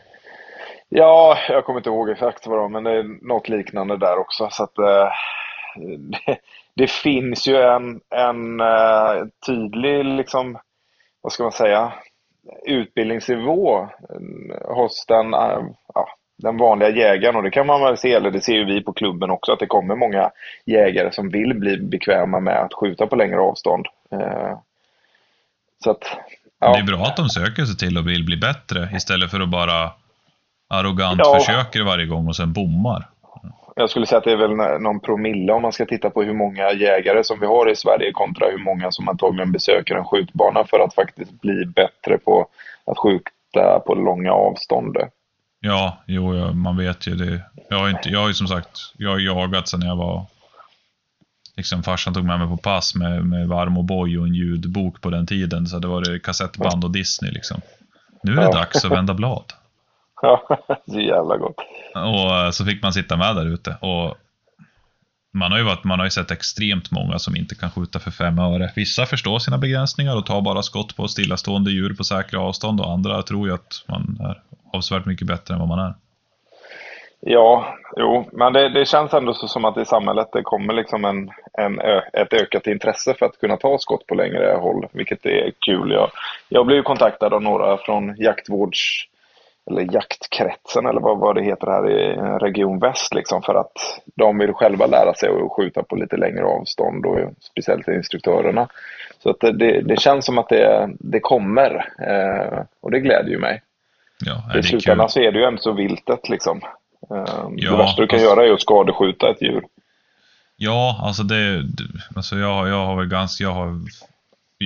Ja, jag kommer inte ihåg exakt vad det var, men det är något liknande där också. Så att, eh, det, det finns ju en, en uh, tydlig, liksom, vad ska man säga, utbildningsnivå hos den, uh, ja, den vanliga jägaren och det kan man väl se, eller det ser ju vi på klubben också, att det kommer många jägare som vill bli bekväma med att skjuta på längre avstånd. Uh, så att, ja. Det är bra att de söker sig till och vill bli bättre istället för att bara arrogant ja. försöker varje gång och sen bommar. Jag skulle säga att det är väl någon promille om man ska titta på hur många jägare som vi har i Sverige kontra hur många som antagligen besöker en skjutbana för att faktiskt bli bättre på att skjuta på långa avstånd. Ja, jo, man vet ju det. Jag har, inte, jag har ju som sagt jag har jagat sedan jag var... Liksom farsan tog med mig på pass med, med varm och boj och en ljudbok på den tiden. Så det var det kassettband och Disney liksom. Nu är det dags att vända blad. Ja, så jävla gott. Och eh, så fick man sitta med där ute. Och man har, ju varit, man har ju sett extremt många som inte kan skjuta för fem öre. Vissa förstår sina begränsningar och tar bara skott på stillastående djur på säkra avstånd och andra tror ju att man är avsevärt mycket bättre än vad man är. Ja, jo, men det, det känns ändå så som att i samhället det kommer liksom en, en, ett ökat intresse för att kunna ta skott på längre håll, vilket är kul. Jag, jag blev kontaktad av några från jaktvårds eller jaktkretsen eller vad, vad det heter här i Region Väst liksom för att de vill själva lära sig att skjuta på lite längre avstånd och speciellt instruktörerna. Så att det, det känns som att det, det kommer eh, och det glädjer ju mig. Ja, I slutändan så är det ju ändå så viltet liksom. Eh, ja, det värsta du kan alltså, göra är att skadeskjuta ett djur. Ja, alltså det, alltså jag, jag har väl ganska, jag har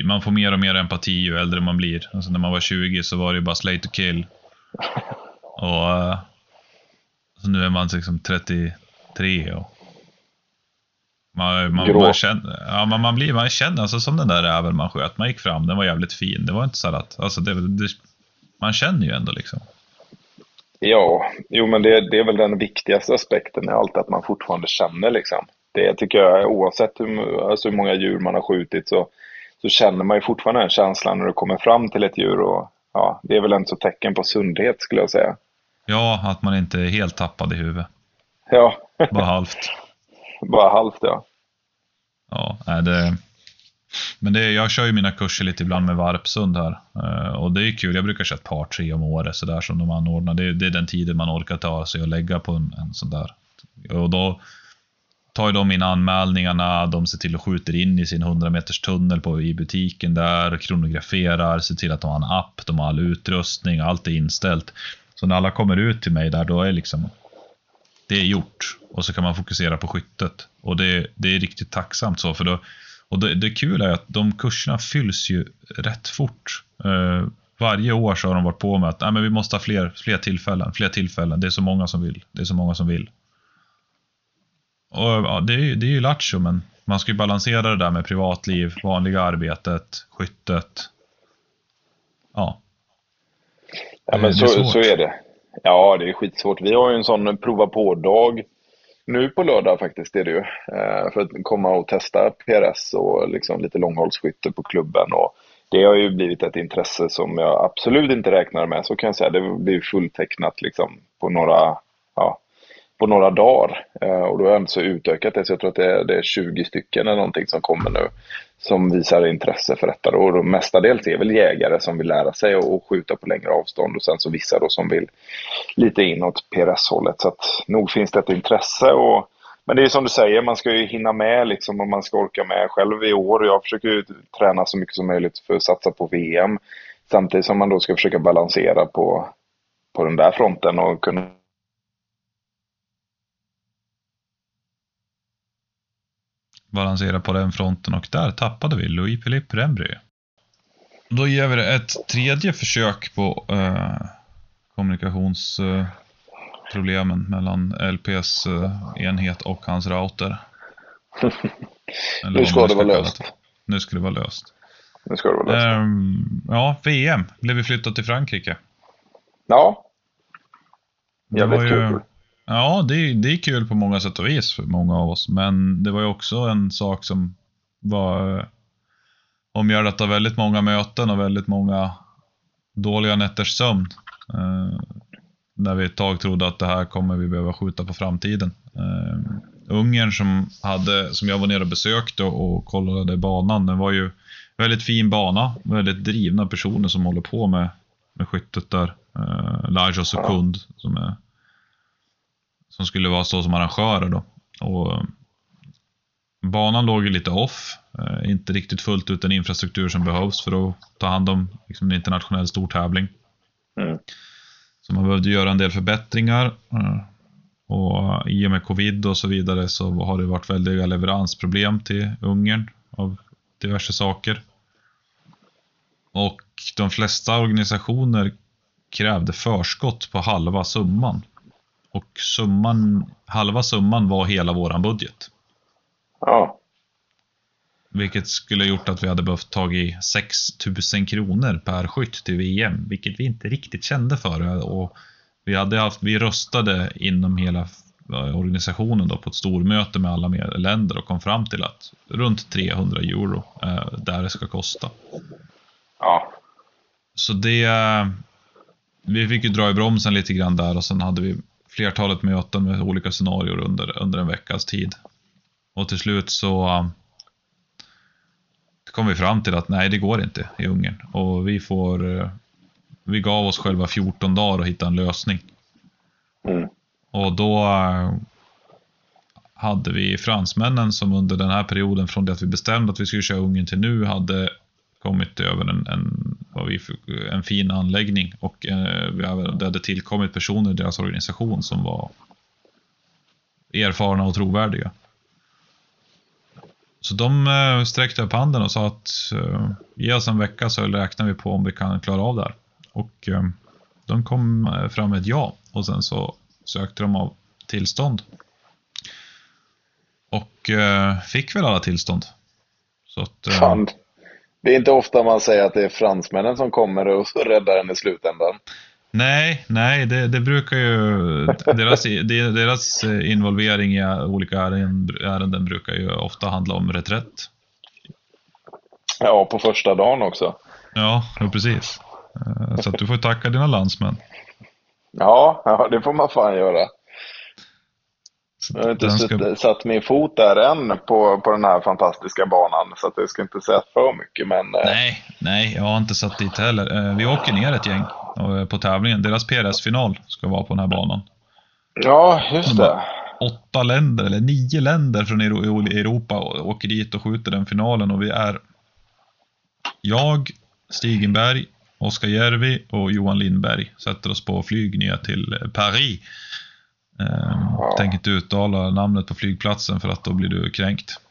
man får mer och mer empati ju äldre man blir. Alltså när man var 20 så var det bara slay to kill. Och uh, så nu är man liksom 33 och man, man, man, känner, ja, man, man, blir, man känner alltså som den där räven man sköt. Man gick fram, den var jävligt fin. Det var inte så att, alltså det, det, man känner ju ändå liksom. Ja, jo men det, det är väl den viktigaste aspekten i allt, att man fortfarande känner liksom. Det tycker jag, oavsett hur, alltså hur många djur man har skjutit så, så känner man ju fortfarande den känslan när du kommer fram till ett djur och ja, det är väl ett tecken på sundhet skulle jag säga. Ja, att man inte är helt tappad i huvudet. Ja. Bara halvt. Bara halvt, ja. Ja, det... Men det, jag kör ju mina kurser lite ibland med Varpsund här. Eh, och det är kul, jag brukar köra ett par, tre om året sådär som de anordnar. Det, det är den tiden man orkar ta sig och lägga på en, en sån där. Och då tar de in anmälningarna, de ser till att skjuta in i sin 100 meters tunnel på, i butiken där, kronograferar, ser till att de har en app, de har all utrustning, allt är inställt. Så när alla kommer ut till mig där, då är liksom det är gjort. Och så kan man fokusera på skyttet. Och det, det är riktigt tacksamt så, för då, och det, det kul är att de kurserna fylls ju rätt fort. Uh, varje år så har de varit på med att Nej, men vi måste ha fler, fler tillfällen, fler tillfällen. Det är så många som vill. Det är så många som vill. Och, ja, det, är, det är ju lattjo, men man ska ju balansera det där med privatliv, vanliga arbetet, skyttet. Ja. Ja, men så, så är det. Ja, det är skitsvårt. Vi har ju en sån prova på-dag nu på lördag faktiskt, är det ju. Eh, för att komma och testa PRS och liksom lite långhållsskytte på klubben. Och det har ju blivit ett intresse som jag absolut inte räknar med, så kan jag säga. Det blir fulltecknat liksom på några, ja, på några dagar. Eh, och då har jag inte så utökat det, så jag tror att det är, det är 20 stycken eller någonting som kommer nu. Som visar intresse för detta. Då. Och då mestadels är väl jägare som vill lära sig att skjuta på längre avstånd och sen så vissa då som vill lite inåt PRS-hållet. Så att nog finns det ett intresse. Och, men det är som du säger, man ska ju hinna med liksom och man ska orka med själv i år. Jag försöker ju träna så mycket som möjligt för att satsa på VM. Samtidigt som man då ska försöka balansera på, på den där fronten och kunna balansera på den fronten och där tappade vi Louis Philippe Rembry. Då ger vi det ett tredje försök på eh, kommunikationsproblemen eh, mellan LPs eh, enhet och hans router. nu ska det vara löst. Det. Nu ska det vara löst. Nu ska det vara löst. Um, ja, VM blev vi flyttat till Frankrike. Ja. Jävligt kul. Ja, det, det är kul på många sätt och vis för många av oss. Men det var ju också en sak som var eh, omgärdat av väldigt många möten och väldigt många dåliga nätters sömn. Eh, när vi ett tag trodde att det här kommer vi behöva skjuta på framtiden. Eh, Ungern som, hade, som jag var nere och besökte och kollade banan, den var ju väldigt fin bana. Väldigt drivna personer som håller på med, med skyttet där. Eh, Lajos och Kund som, är, som skulle vara så som arrangörer då. Och, banan låg ju lite off. Uh, inte riktigt fullt ut den infrastruktur som behövs för att ta hand om liksom, en internationell stortävling. Mm. Så man behövde göra en del förbättringar. Uh, och i och med covid och så vidare så har det varit väldiga leveransproblem till Ungern av diverse saker. Och de flesta organisationer krävde förskott på halva summan. Och summan, halva summan var hela våran budget. Ja. Vilket skulle gjort att vi hade behövt ta i 6000 kronor per skytt till VM, vilket vi inte riktigt kände för. Och vi, hade haft, vi röstade inom hela organisationen då på ett stormöte med alla länder och kom fram till att runt 300 euro är där det ska kosta. Ja. Så det... Vi fick ju dra i bromsen lite grann där och sen hade vi flertalet möten med olika scenarier under, under en veckas tid. Och till slut så kom vi fram till att nej, det går inte i Ungern. Och vi får... Vi gav oss själva 14 dagar att hitta en lösning. Mm. Och då eh, hade vi fransmännen som under den här perioden från det att vi bestämde att vi skulle köra Ungern till nu hade kommit över en, en, vad vi, en fin anläggning och eh, det hade tillkommit personer i deras organisation som var erfarna och trovärdiga. Så de eh, sträckte upp handen och sa att eh, ge oss en vecka så räknar vi på om vi kan klara av det här. Och de kom fram med ett ja och sen så sökte de av tillstånd. Och fick väl alla tillstånd. Så att, eh, Fan. Det är inte ofta man säger att det är fransmännen som kommer och räddar en i slutändan. Nej, nej, det, det brukar ju... Deras, deras involvering i olika ärenden, brukar ju ofta handla om reträtt. Ja, på första dagen också. Ja, ja precis. Eh, så att du får tacka dina landsmän. Ja, ja, det får man fan göra. Jag har inte ska... satt min fot där än på, på den här fantastiska banan, så att jag ska inte säga för mycket. Men... Eh, nej, nej, jag har inte satt dit heller. Eh, vi åker ner ett gäng på tävlingen. Deras PRS-final ska vara på den här banan. Ja, just det. Åtta länder, eller nio länder från Europa åker dit och skjuter den finalen och vi är jag, Stigenberg, Oskar Järvi och Johan Lindberg sätter oss på flyg ner till Paris. Ja. Tänker inte uttala namnet på flygplatsen för att då blir du kränkt.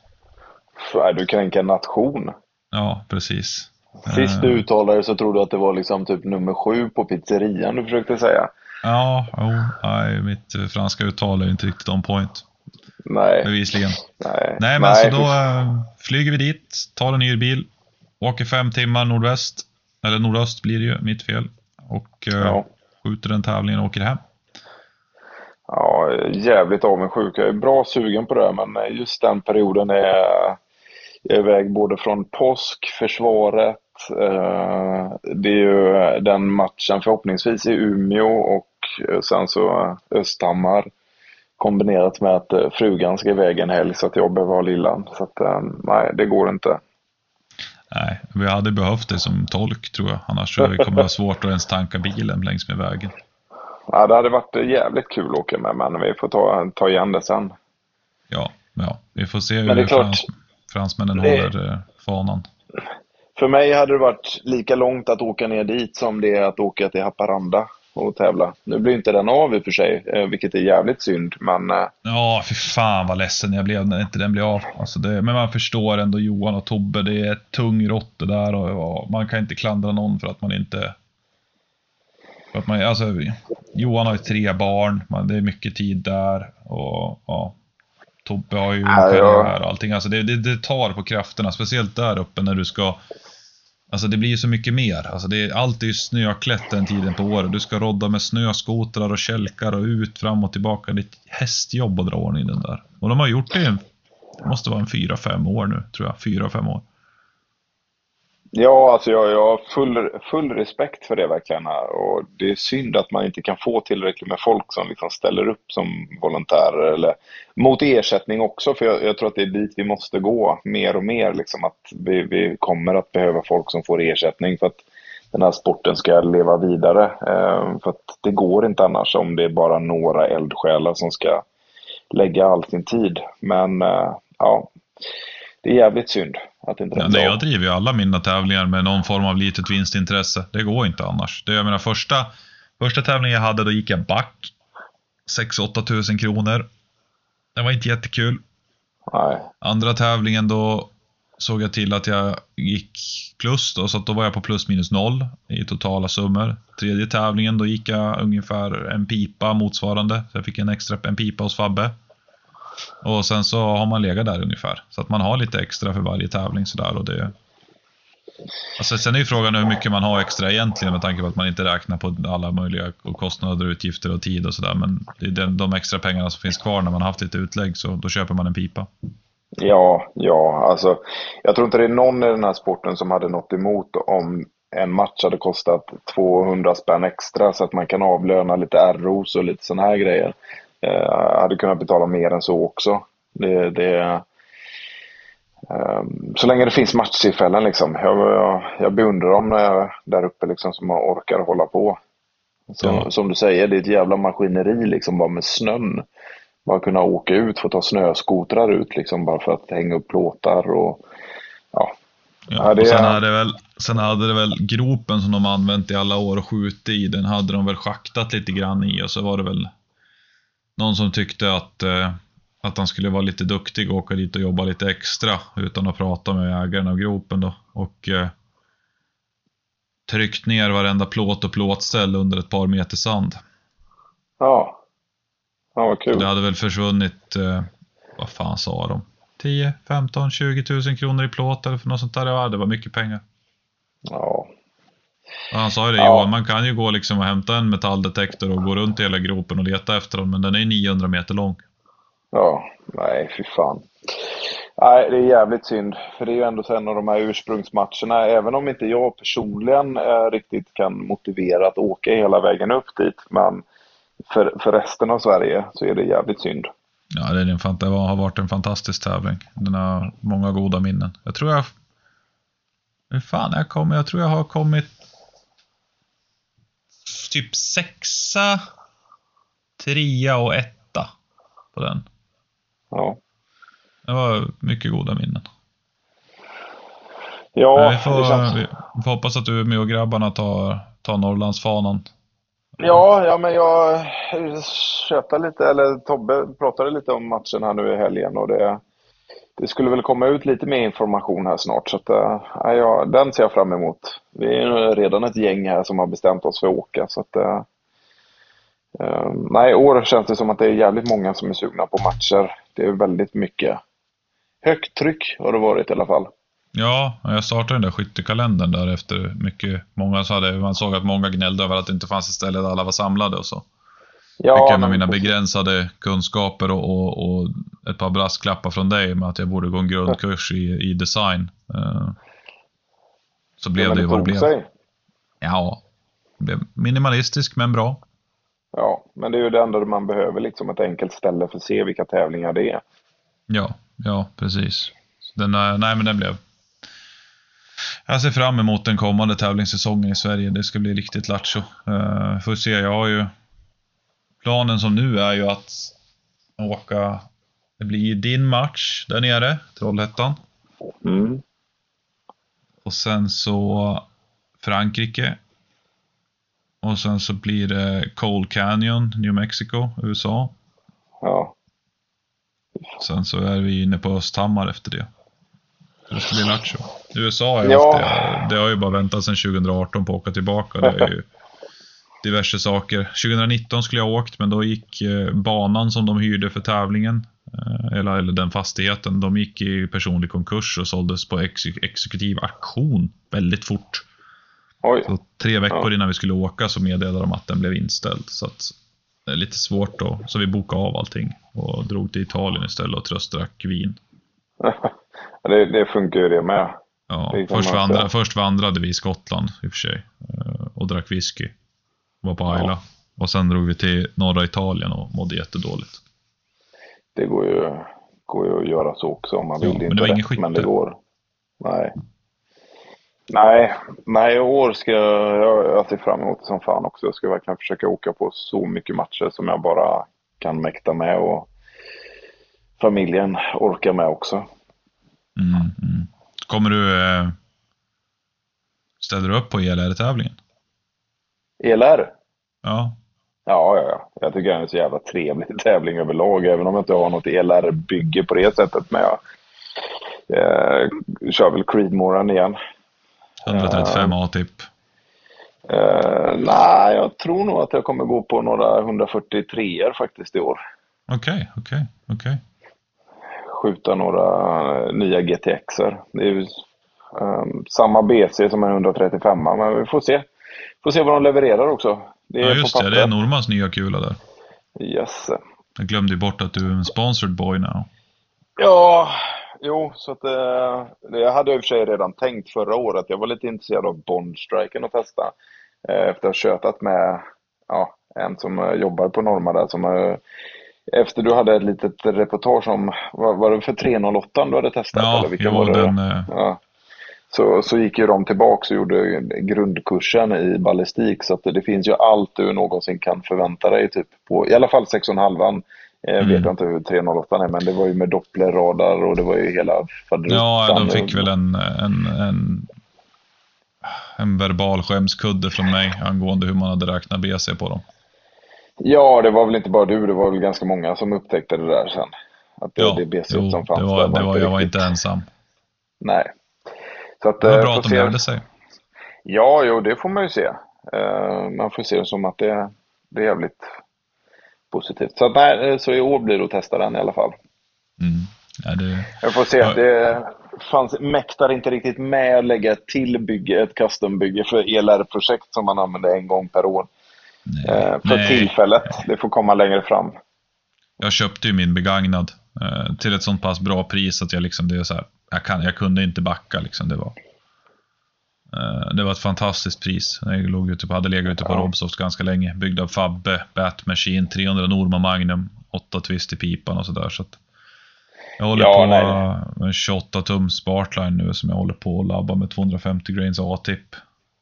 Du kränker en nation. Ja, precis. Sist du ehm. uttalade så trodde du att det var liksom typ nummer sju på pizzerian du försökte säga. Ja, oh, nej, mitt franska uttal är inte riktigt on point. Nej. Bevisligen. Nej, nej men nej, så då äh, flyger vi dit, tar en hyrbil, åker fem timmar nordväst eller nordöst blir det ju, mitt fel. Och eh, ja. skjuter den tävlingen och åker hem. Ja, jävligt avundsjuk. Jag är bra sugen på det, men just den perioden är jag iväg både från påsk, försvaret, eh, det är ju den matchen förhoppningsvis i Umeå och sen så Östhammar kombinerat med att eh, frugan ska iväg en helg så att jag behöver ha lillan. Så att eh, nej, det går inte. Nej, vi hade behövt det som tolk tror jag. Annars tror jag det kommer vara svårt att ens tanka bilen längs med vägen. Ja, det hade varit jävligt kul att åka med, men vi får ta, ta igen det sen. Ja, ja. vi får se hur frans, fransmännen det... håller eh, fanan. För mig hade det varit lika långt att åka ner dit som det är att åka till Haparanda och tävla. Nu blir inte den av i och för sig, eh, vilket är jävligt synd, men... Eh, ja, för fan vad ledsen jag blev när inte den blev av. Alltså det, men man förstår ändå Johan och Tobbe, det är tung råtte där och, och, man kan inte klandra någon för att man inte... Att man, alltså, Johan har ju tre barn, man, det är mycket tid där och ja. Tobbe har ju en karriär och allting. Alltså det, det, det tar på krafterna, speciellt där uppe när du ska Alltså det blir ju så mycket mer. Alltså det är, allt är ju snöklätt den tiden på året. Du ska rodda med snöskotrar och kälkar och ut, fram och tillbaka. Det är ett hästjobb att dra ordning den där. Och de har gjort det, det måste vara en fyra, fem år nu, tror jag. Fyra, fem år. Ja, alltså jag, jag har full, full respekt för det verkligen. Och det är synd att man inte kan få tillräckligt med folk som liksom ställer upp som volontärer. Eller mot ersättning också, för jag, jag tror att det är dit vi måste gå mer och mer. Liksom att vi, vi kommer att behöva folk som får ersättning för att den här sporten ska leva vidare. Eh, för att det går inte annars om det är bara några eldsjälar som ska lägga all sin tid. Men eh, ja, det är jävligt synd att inte ja, Jag driver ju alla mina tävlingar med någon form av litet vinstintresse. Det går inte annars. Det, jag menar, första, första tävlingen jag hade, då gick jag back. 6-8 tusen kronor. Det var inte jättekul. Nej. Andra tävlingen då såg jag till att jag gick plus då, så då var jag på plus minus noll i totala summor. Tredje tävlingen då gick jag ungefär en pipa motsvarande, så jag fick en extra en pipa hos Fabbe. Och sen så har man legat där ungefär. Så att man har lite extra för varje tävling sådär. Och det... Alltså, sen är ju frågan hur mycket man har extra egentligen med tanke på att man inte räknar på alla möjliga kostnader, utgifter och tid och sådär. Men det är de extra pengarna som finns kvar när man har haft lite utlägg, så då köper man en pipa. Ja, ja, alltså jag tror inte det är någon i den här sporten som hade något emot om en match hade kostat 200 spänn extra så att man kan avlöna lite ROs och lite sådana här grejer. Eh, hade kunnat betala mer än så också. Det, det, eh, så länge det finns matchtillfällen liksom. Jag, jag, jag beundrar dem när jag är där uppe liksom som orkar hålla på. Som, ja. som du säger, det är ett jävla maskineri liksom bara med snön. Bara kunna åka ut, få ta snöskotrar ut liksom bara för att hänga upp plåtar och ja. ja, och sen, hade väl, sen hade det väl gropen som de använt i alla år och skjutit i, den hade de väl schaktat lite grann i och så var det väl någon som tyckte att, eh, att han skulle vara lite duktig och åka dit och jobba lite extra utan att prata med ägaren av gropen då. Och eh, tryckt ner varenda plåt och plåtställ under ett par meter sand. Ja. Ja, vad kul. Det hade väl försvunnit, eh, vad fan sa de? 10, 15, 20 tusen kronor i plåt eller för något sånt där. Ja, det var mycket pengar. Ja, och han sa ju det ja. Johan, man kan ju gå liksom och hämta en metalldetektor och gå runt i hela gropen och leta efter dem, men den är 900 meter lång. Ja, nej fy fan. Nej, det är jävligt synd. För det är ju ändå en av de här ursprungsmatcherna, även om inte jag personligen eh, riktigt kan motivera att åka hela vägen upp dit. Men för, för resten av Sverige så är det jävligt synd. Ja, det, är en, det har varit en fantastisk tävling. Den har många goda minnen. Jag tror jag... Hur fan jag kommer? Jag tror jag har kommit typ sexa, trea och etta på den. Ja. Det var mycket goda minnen. Ja, vi får, känns... vi får hoppas att du med och grabbarna tar, tar Norrlandsfanan. Ja, ja, men jag tjötade lite, eller Tobbe pratade lite om matchen här nu i helgen och det, det skulle väl komma ut lite mer information här snart. Så att, äh, ja, den ser jag fram emot. Vi är redan ett gäng här som har bestämt oss för att åka. Så att, äh, nej, i år känns det som att det är jävligt många som är sugna på matcher. Det är väldigt mycket högt tryck har det varit i alla fall. Ja, jag startade den där skyttekalendern där efter mycket. Många så hade, man såg att många gnällde över att det inte fanns ett ställe där alla var samlade och så. Ja, fick jag med mina begränsade kunskaper och, och, och, ett par brasklappar från dig med att jag borde gå en grundkurs i, i design. Uh, så blev ja, det ju vad det blev. Sig. Ja, minimalistisk men bra. Ja, men det är ju det enda man behöver, liksom ett enkelt ställe för att se vilka tävlingar det är. Ja, ja precis. Den, nej, men den blev... Jag ser fram emot den kommande tävlingssäsongen i Sverige. Det ska bli riktigt lattjo. Uh, får se, jag har ju planen som nu är ju att åka, det blir din match där nere, Trollhättan. Mm. Och sen så Frankrike. Och sen så blir det Cold Canyon, New Mexico, USA. Ja. Sen så är vi inne på Östhammar efter det. Det ska bli lattjo. USA ju ja. det. Det har ju bara väntat sedan 2018 på att åka tillbaka. Det är ju diverse saker. 2019 skulle jag ha åkt, men då gick eh, banan som de hyrde för tävlingen, eh, eller, eller den fastigheten, de gick i personlig konkurs och såldes på ex exekutiv auktion väldigt fort. Oj. Så tre veckor ja. innan vi skulle åka så meddelade de att den blev inställd. Så att det är lite svårt då. Så vi bokade av allting och drog till Italien istället och tröstdrack vin. det, det funkar ju det med. Ja, först, vandra, först vandrade vi i Skottland i och för sig eh, och drack whisky. Var på Ayla. Ja. Och sen drog vi till norra Italien och mådde jättedåligt. Det går ju, går ju att göra så också om man vill. men det var inget skytte. Men det går. Nej. Nej, nej, i år ska jag, jag ser fram emot det som fan också. Jag ska verkligen försöka åka på så mycket matcher som jag bara kan mäkta med och familjen orkar med också. Mm, mm. Kommer du... Eh, ställer du upp på ELR-tävlingen? ELR? Ja. Ja, ja, ja. Jag tycker det är en så jävla trevlig tävling överlag, även om jag inte har något ELR-bygge på det sättet. Men jag eh, kör väl Creedmoran igen. 135 uh, A-tipp? Uh, nej, jag tror nog att jag kommer gå på några 143 er faktiskt i år. Okej, okay, okej, okay, okej. Okay. Skjuta några nya GTXer. Det är ju um, samma BC som en 135 men vi får se. Får se vad de levererar också. Det ja, just det. Det är Normans nya kula där. Yes. Jag glömde ju bort att du är en sponsored boy now. Ja, jo, så att eh, det hade jag i och för sig redan tänkt förra året. Jag var lite intresserad av Bondstriken att testa. Eh, efter att ha tjötat med ja, en som eh, jobbar på Norma där. Som, efter du hade ett litet reportage om, var, var det för 308 du hade testat? Ja, eller vilka jo, var det? den... Ja. Så, så gick ju de tillbaka och gjorde grundkursen i ballistik. Så att det finns ju allt du någonsin kan förvänta dig. Typ på, I alla fall 6,5 jag mm. vet inte hur 308 är, men det var ju med dopplerradar och det var ju hela faderuttan. Ja, de fick väl en, en, en, en verbal skämskudde från mig angående hur man hade räknat BC på dem. Ja, det var väl inte bara du, det var väl ganska många som upptäckte det där sen. Att det, ja, det BC jo, som fanns det var, där var det var, Jag var inte ensam. Nej. Så att, det var bra eh, att de lärde sig. Ja, jo, det får man ju se. Uh, man får se det som att det, det är jävligt positivt. Så, nej, eh, så i år blir det att testa den i alla fall. Mm. Ja, det... Jag får se. Ja. Det fanns, mäktar inte riktigt med att lägga till bygge, ett custombygge för ELR-projekt som man använder en gång per år. Nej. Eh, för Nej. tillfället. Det får komma längre fram. Jag köpte ju min begagnad eh, till ett sånt pass bra pris att jag liksom, det är så här, jag, kan, jag kunde inte backa liksom. Det var, Eh, det var ett fantastiskt pris. Jag låg ute på, hade legat ute på ja. Robsoft ganska länge. Byggd av Fabbe, Batmachine, 300 Norma Magnum, 8 twist i pipan och sådär. Så jag håller ja, på med en 28 tum Spartline nu som jag håller på att labba med 250 grains A-tipp.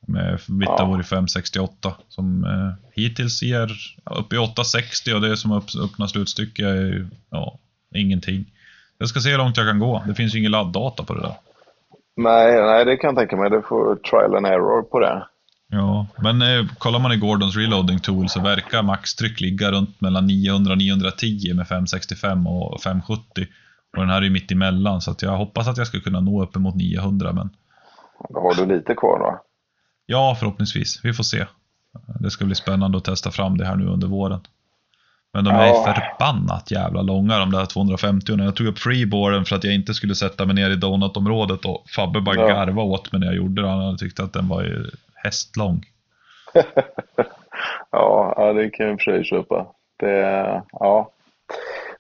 Med Vitavori ja. 568 som eh, hittills ger upp i 860 och det som upp, öppna slutstycke är ja, ingenting. Jag ska se hur långt jag kan gå. Det finns ju ingen ladddata på det där. Nej, nej, det kan jag tänka mig. Du får trial and error på det. Ja, men eh, kollar man i Gordons reloading tool så verkar maxtryck ligga runt mellan 900 och 910 med 565 och 570. Och den här är ju mitt emellan så jag hoppas att jag ska kunna nå uppemot 900 men... Då har du lite kvar då? Ja, förhoppningsvis. Vi får se. Det ska bli spännande att testa fram det här nu under våren. Men de är ja. förbannat jävla långa de där 250 när Jag tog upp freeboarden för att jag inte skulle sätta mig ner i donutområdet och Fabbe bara ja. garvade åt mig när jag gjorde det. Han tyckte att den var hästlång. ja, det kan jag i och för sig köpa. Det, ja.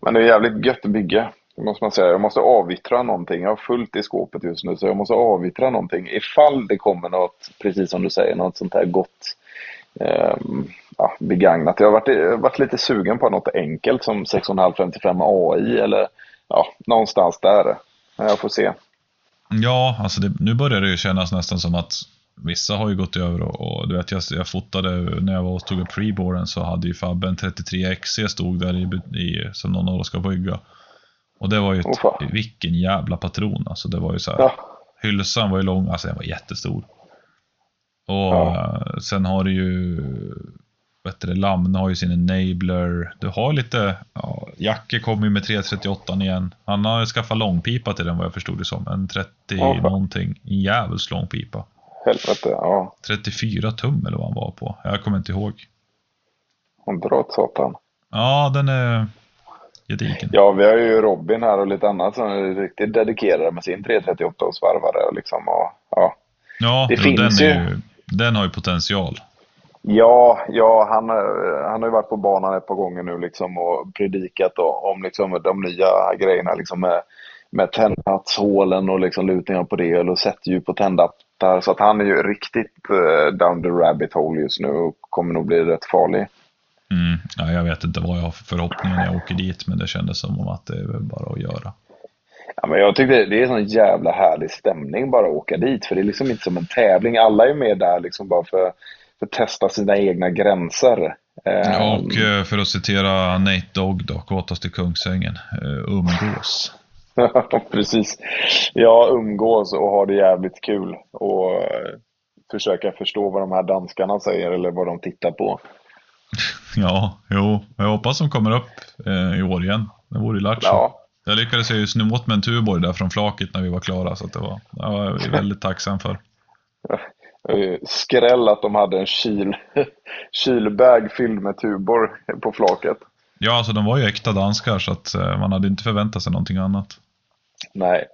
Men det är jävligt gött att bygga. Det måste man säga. Jag måste avyttra någonting. Jag har fullt i skåpet just nu så jag måste avyttra någonting. Ifall det kommer något, precis som du säger, något sånt här gott eh, ja, begagnat. Jag har varit, varit lite sugen på något enkelt som 6,555 AI eller ja, någonstans där. Jag får se. Ja, alltså det, nu börjar det ju kännas nästan som att vissa har ju gått över och, och du vet jag, jag fotade när jag var och tog upp freeboarden så hade ju Fabbe en 33XC stod där i, i, som någon av oss ska bygga. Och det var ju ett, vilken jävla patron alltså. Det var ju så här, ja. Hylsan var ju lång, alltså den var jättestor. Och ja. sen har du ju bättre Lamne har ju sin enabler. Du har lite, ja, Jacke kommer ju med 338 igen. Han har skaffat långpipa till den vad jag förstod det som. En 30 ja, någonting. En jävligt lång pipa. Helvete, ja. 34 tum eller vad han var på. Jag kommer inte ihåg. Han drar åt satan. Ja, den är gedigen. Ja, vi har ju Robin här och lite annat som är riktigt dedikerade med sin 338 och svarvare och liksom och, ja. Ja, det finns den, ju... den har ju potential. Ja, ja han, han har ju varit på banan ett par gånger nu liksom och predikat om liksom de nya grejerna liksom med med tändhatshålen och liksom lutningar på det och sättdjup på tändhattar. Så att han är ju riktigt uh, down the rabbit hole just nu och kommer nog bli rätt farlig. Mm. Ja, jag vet inte vad jag har för förhoppningar när jag åker dit, men det kändes som om att det är bara att göra. Ja, men jag tyckte det är en sån jävla härlig stämning bara att åka dit, för det är liksom inte som en tävling. Alla är med där liksom bara för, att testa sina egna gränser. Ja, och ehm. eh, för att citera Nate Dogg då, kåtast i Kungsängen, eh, umgås. Precis. Ja, umgås och ha det jävligt kul och eh, försöka förstå vad de här danskarna säger eller vad de tittar på. Ja, jo, jag hoppas de kommer upp eh, i år igen. Det vore ju lattjo. Ja. Jag lyckades ju sno åt mig en Tuborg där från flaket när vi var klara, så det var, det var jag väldigt tacksam för. Skräll att de hade en kyl, kylbag fylld med Tuborg på flaket. Ja, alltså de var ju äkta danskar, så att eh, man hade inte förväntat sig någonting annat. Nej,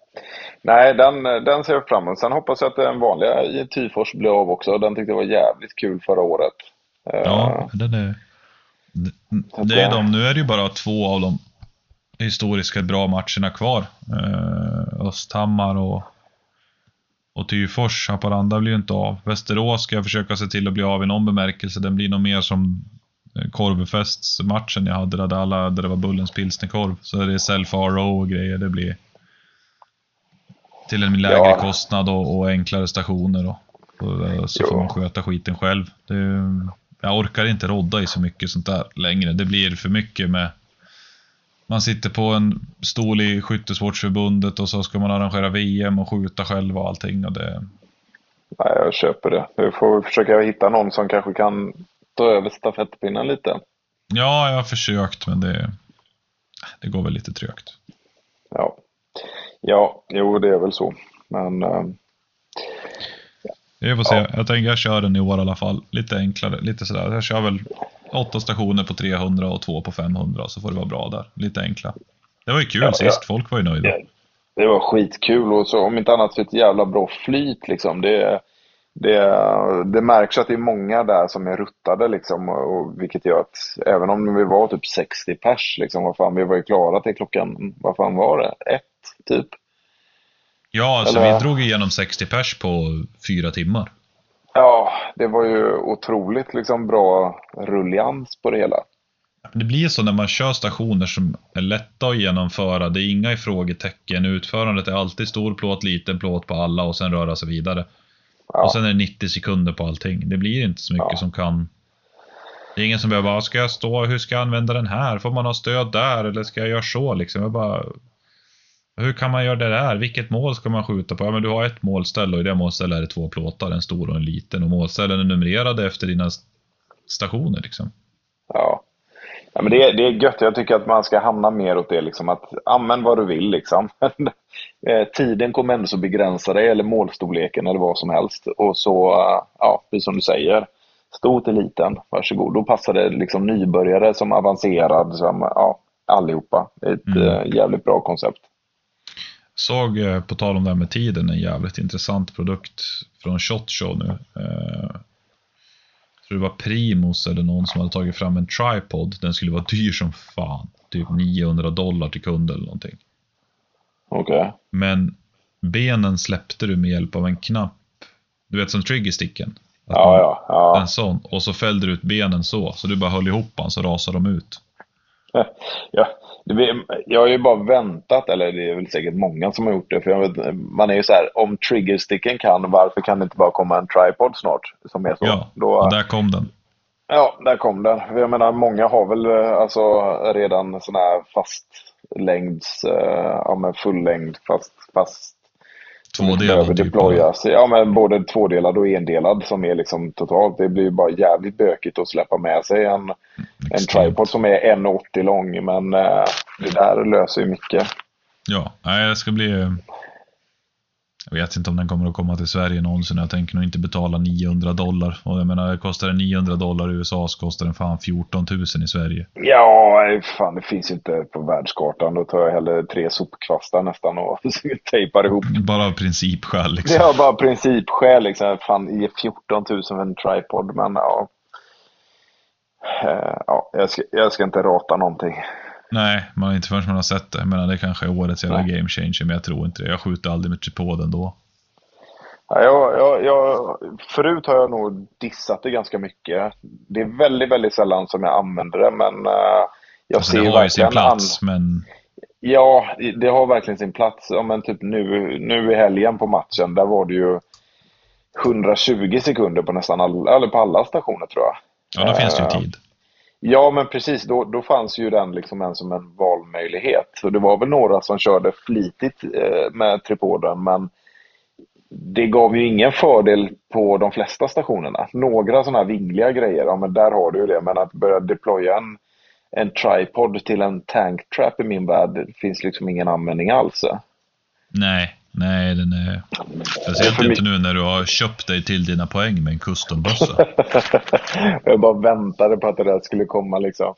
Nej den, den ser jag fram emot. Sen hoppas jag att den vanliga i Tyfors blir av också. Den tyckte jag var jävligt kul förra året. Ja, eh, den är... Det, det är de, nu är det ju bara två av de historiska bra matcherna kvar. Eh, Östhammar och, och Tyfors. Haparanda blir ju inte av. Västerås ska jag försöka se till att bli av i någon bemärkelse. Den blir nog mer som eh, korvfestmatchen jag hade där, alla, där det var Bullens pilsnerkorv. Så är det self-RO och grejer. Det blir till en lägre ja. kostnad och, och, enklare stationer. Då. Och, så jo. får man sköta skiten själv. Det, jag orkar inte rodda i så mycket sånt där längre. Det blir för mycket med man sitter på en stol i Skyttesportsförbundet och så ska man arrangera VM och skjuta själv och allting. Och det... Nej, jag köper det. Vi får försöka hitta någon som kanske kan ta över stafettpinnen lite. Ja, jag har försökt men det, det går väl lite trögt. Ja, ja jo det är väl så. Men... Äh... Vi får se. Ja. Jag tänker jag kör den i år i alla fall. Lite enklare, lite sådär. Jag kör väl åtta stationer på 300 och två på 500 så får det vara bra där. Lite enkla. Det var ju kul ja, sist, ja. folk var ju nöjda. Det, det var skitkul och så om inte annat så ett jävla bra flyt liksom. Det, det, det märks att det är många där som är ruttade liksom, och, vilket gör att även om vi var typ 60 pers, liksom, vad fan, vi var ju klara till klockan, vad fan var det? Ett, typ? Ja, alltså Eller... vi drog igenom 60 pers på fyra timmar. Ja, det var ju otroligt liksom bra rullians på det hela. Det blir så när man kör stationer som är lätta att genomföra. Det är inga frågetecken. Utförandet är alltid stor plåt, liten plåt på alla och sen röra sig vidare. Ja. Och sen är det 90 sekunder på allting. Det blir inte så mycket ja. som kan... Det är ingen som behöver, ska jag stå, hur ska jag använda den här? Får man ha stöd där eller ska jag göra så liksom? Jag bara, hur kan man göra det där? Vilket mål ska man skjuta på? Ja, men du har ett målställe och i det målstället är det två plåtar, en stor och en liten. Och målställen är numrerade efter dina stationer. Liksom. Ja. ja men det, är, det är gött. Jag tycker att man ska hamna mer åt det. Liksom, att använd vad du vill. Liksom. Eh, tiden kommer ändå så begränsa dig, eller målstorleken eller vad som helst. Och så, ja, precis som du säger. Stor till liten, varsågod. Då passar det liksom nybörjare som avancerad, som, ja, allihopa. Det är ett mm. Eh, jävligt bra koncept. Såg, eh, på tal om det här med tiden, en jävligt intressant produkt från Shot Show nu. Eh, jag tror det var Primus eller någon som hade tagit fram en tripod. Den skulle vara dyr som fan. Typ 900 dollar till kund eller någonting. Okej. Okay. Men benen släppte du med hjälp av en knapp. Du vet som triggersticken? Ja, ja, ja. En sån. Och så fällde du ut benen så. Så du bara höll ihop den så rasade de ut. ja, jag har ju bara väntat, eller det är väl säkert många som har gjort det. För vet, man är ju så här, om triggersticken kan, varför kan det inte bara komma en tripod snart? Som är så? Ja, Då, och där kom den. Ja, där kom den. Jag menar, många har väl eh, alltså redan sån här fast längds, eh, ja men full längd, fast, fast Tvådelad deployas. Ja, men både tvådelad och endelad som är liksom totalt. Det blir ju bara jävligt bökigt att släppa med sig en, en tripod som är 1,80 lång. Men äh, det där löser ju mycket. Ja, det ska bli jag vet inte om den kommer att komma till Sverige någonsin. Jag tänker nog inte betala 900 dollar. Och jag menar, kostar den 900 dollar i USA så kostar den fan 14 000 i Sverige. Ja, fan det finns inte på världskartan. Då tar jag hellre tre sopkvastar nästan och tejpar ihop. Bara av principskäl liksom. Ja, bara principskäl liksom. Fan, ge 14 000 för en tripod. Men ja. Eh, ja, jag ska, jag ska inte rata någonting. Nej, man har inte förrän man har sett det. Men det kanske är årets jävla game changer, men jag tror inte det. Jag skjuter aldrig med tripoden då. Ja, jag, jag, jag, förut har jag nog dissat det ganska mycket. Det är väldigt, väldigt sällan som jag använder det, men uh, jag alltså, ser det har ju sin plats, men... Ja, det har verkligen sin plats. Ja, men typ nu, nu i helgen på matchen, där var det ju 120 sekunder på nästan alla, eller på alla stationer tror jag. Ja, då finns det ju eh, tid. Ja, men precis. Då, då fanns ju den liksom en som en valmöjlighet. Så det var väl några som körde flitigt eh, med tripoden, men det gav ju ingen fördel på de flesta stationerna. Några sådana här vingliga grejer, ja men där har du ju det. Men att börja deploya en, en tripod till en tank trap i min värld finns liksom ingen användning alls. Nej, nej den är... Speciellt inte nu när du har köpt dig till dina poäng med en custombössa. jag bara väntade på att det där skulle komma liksom.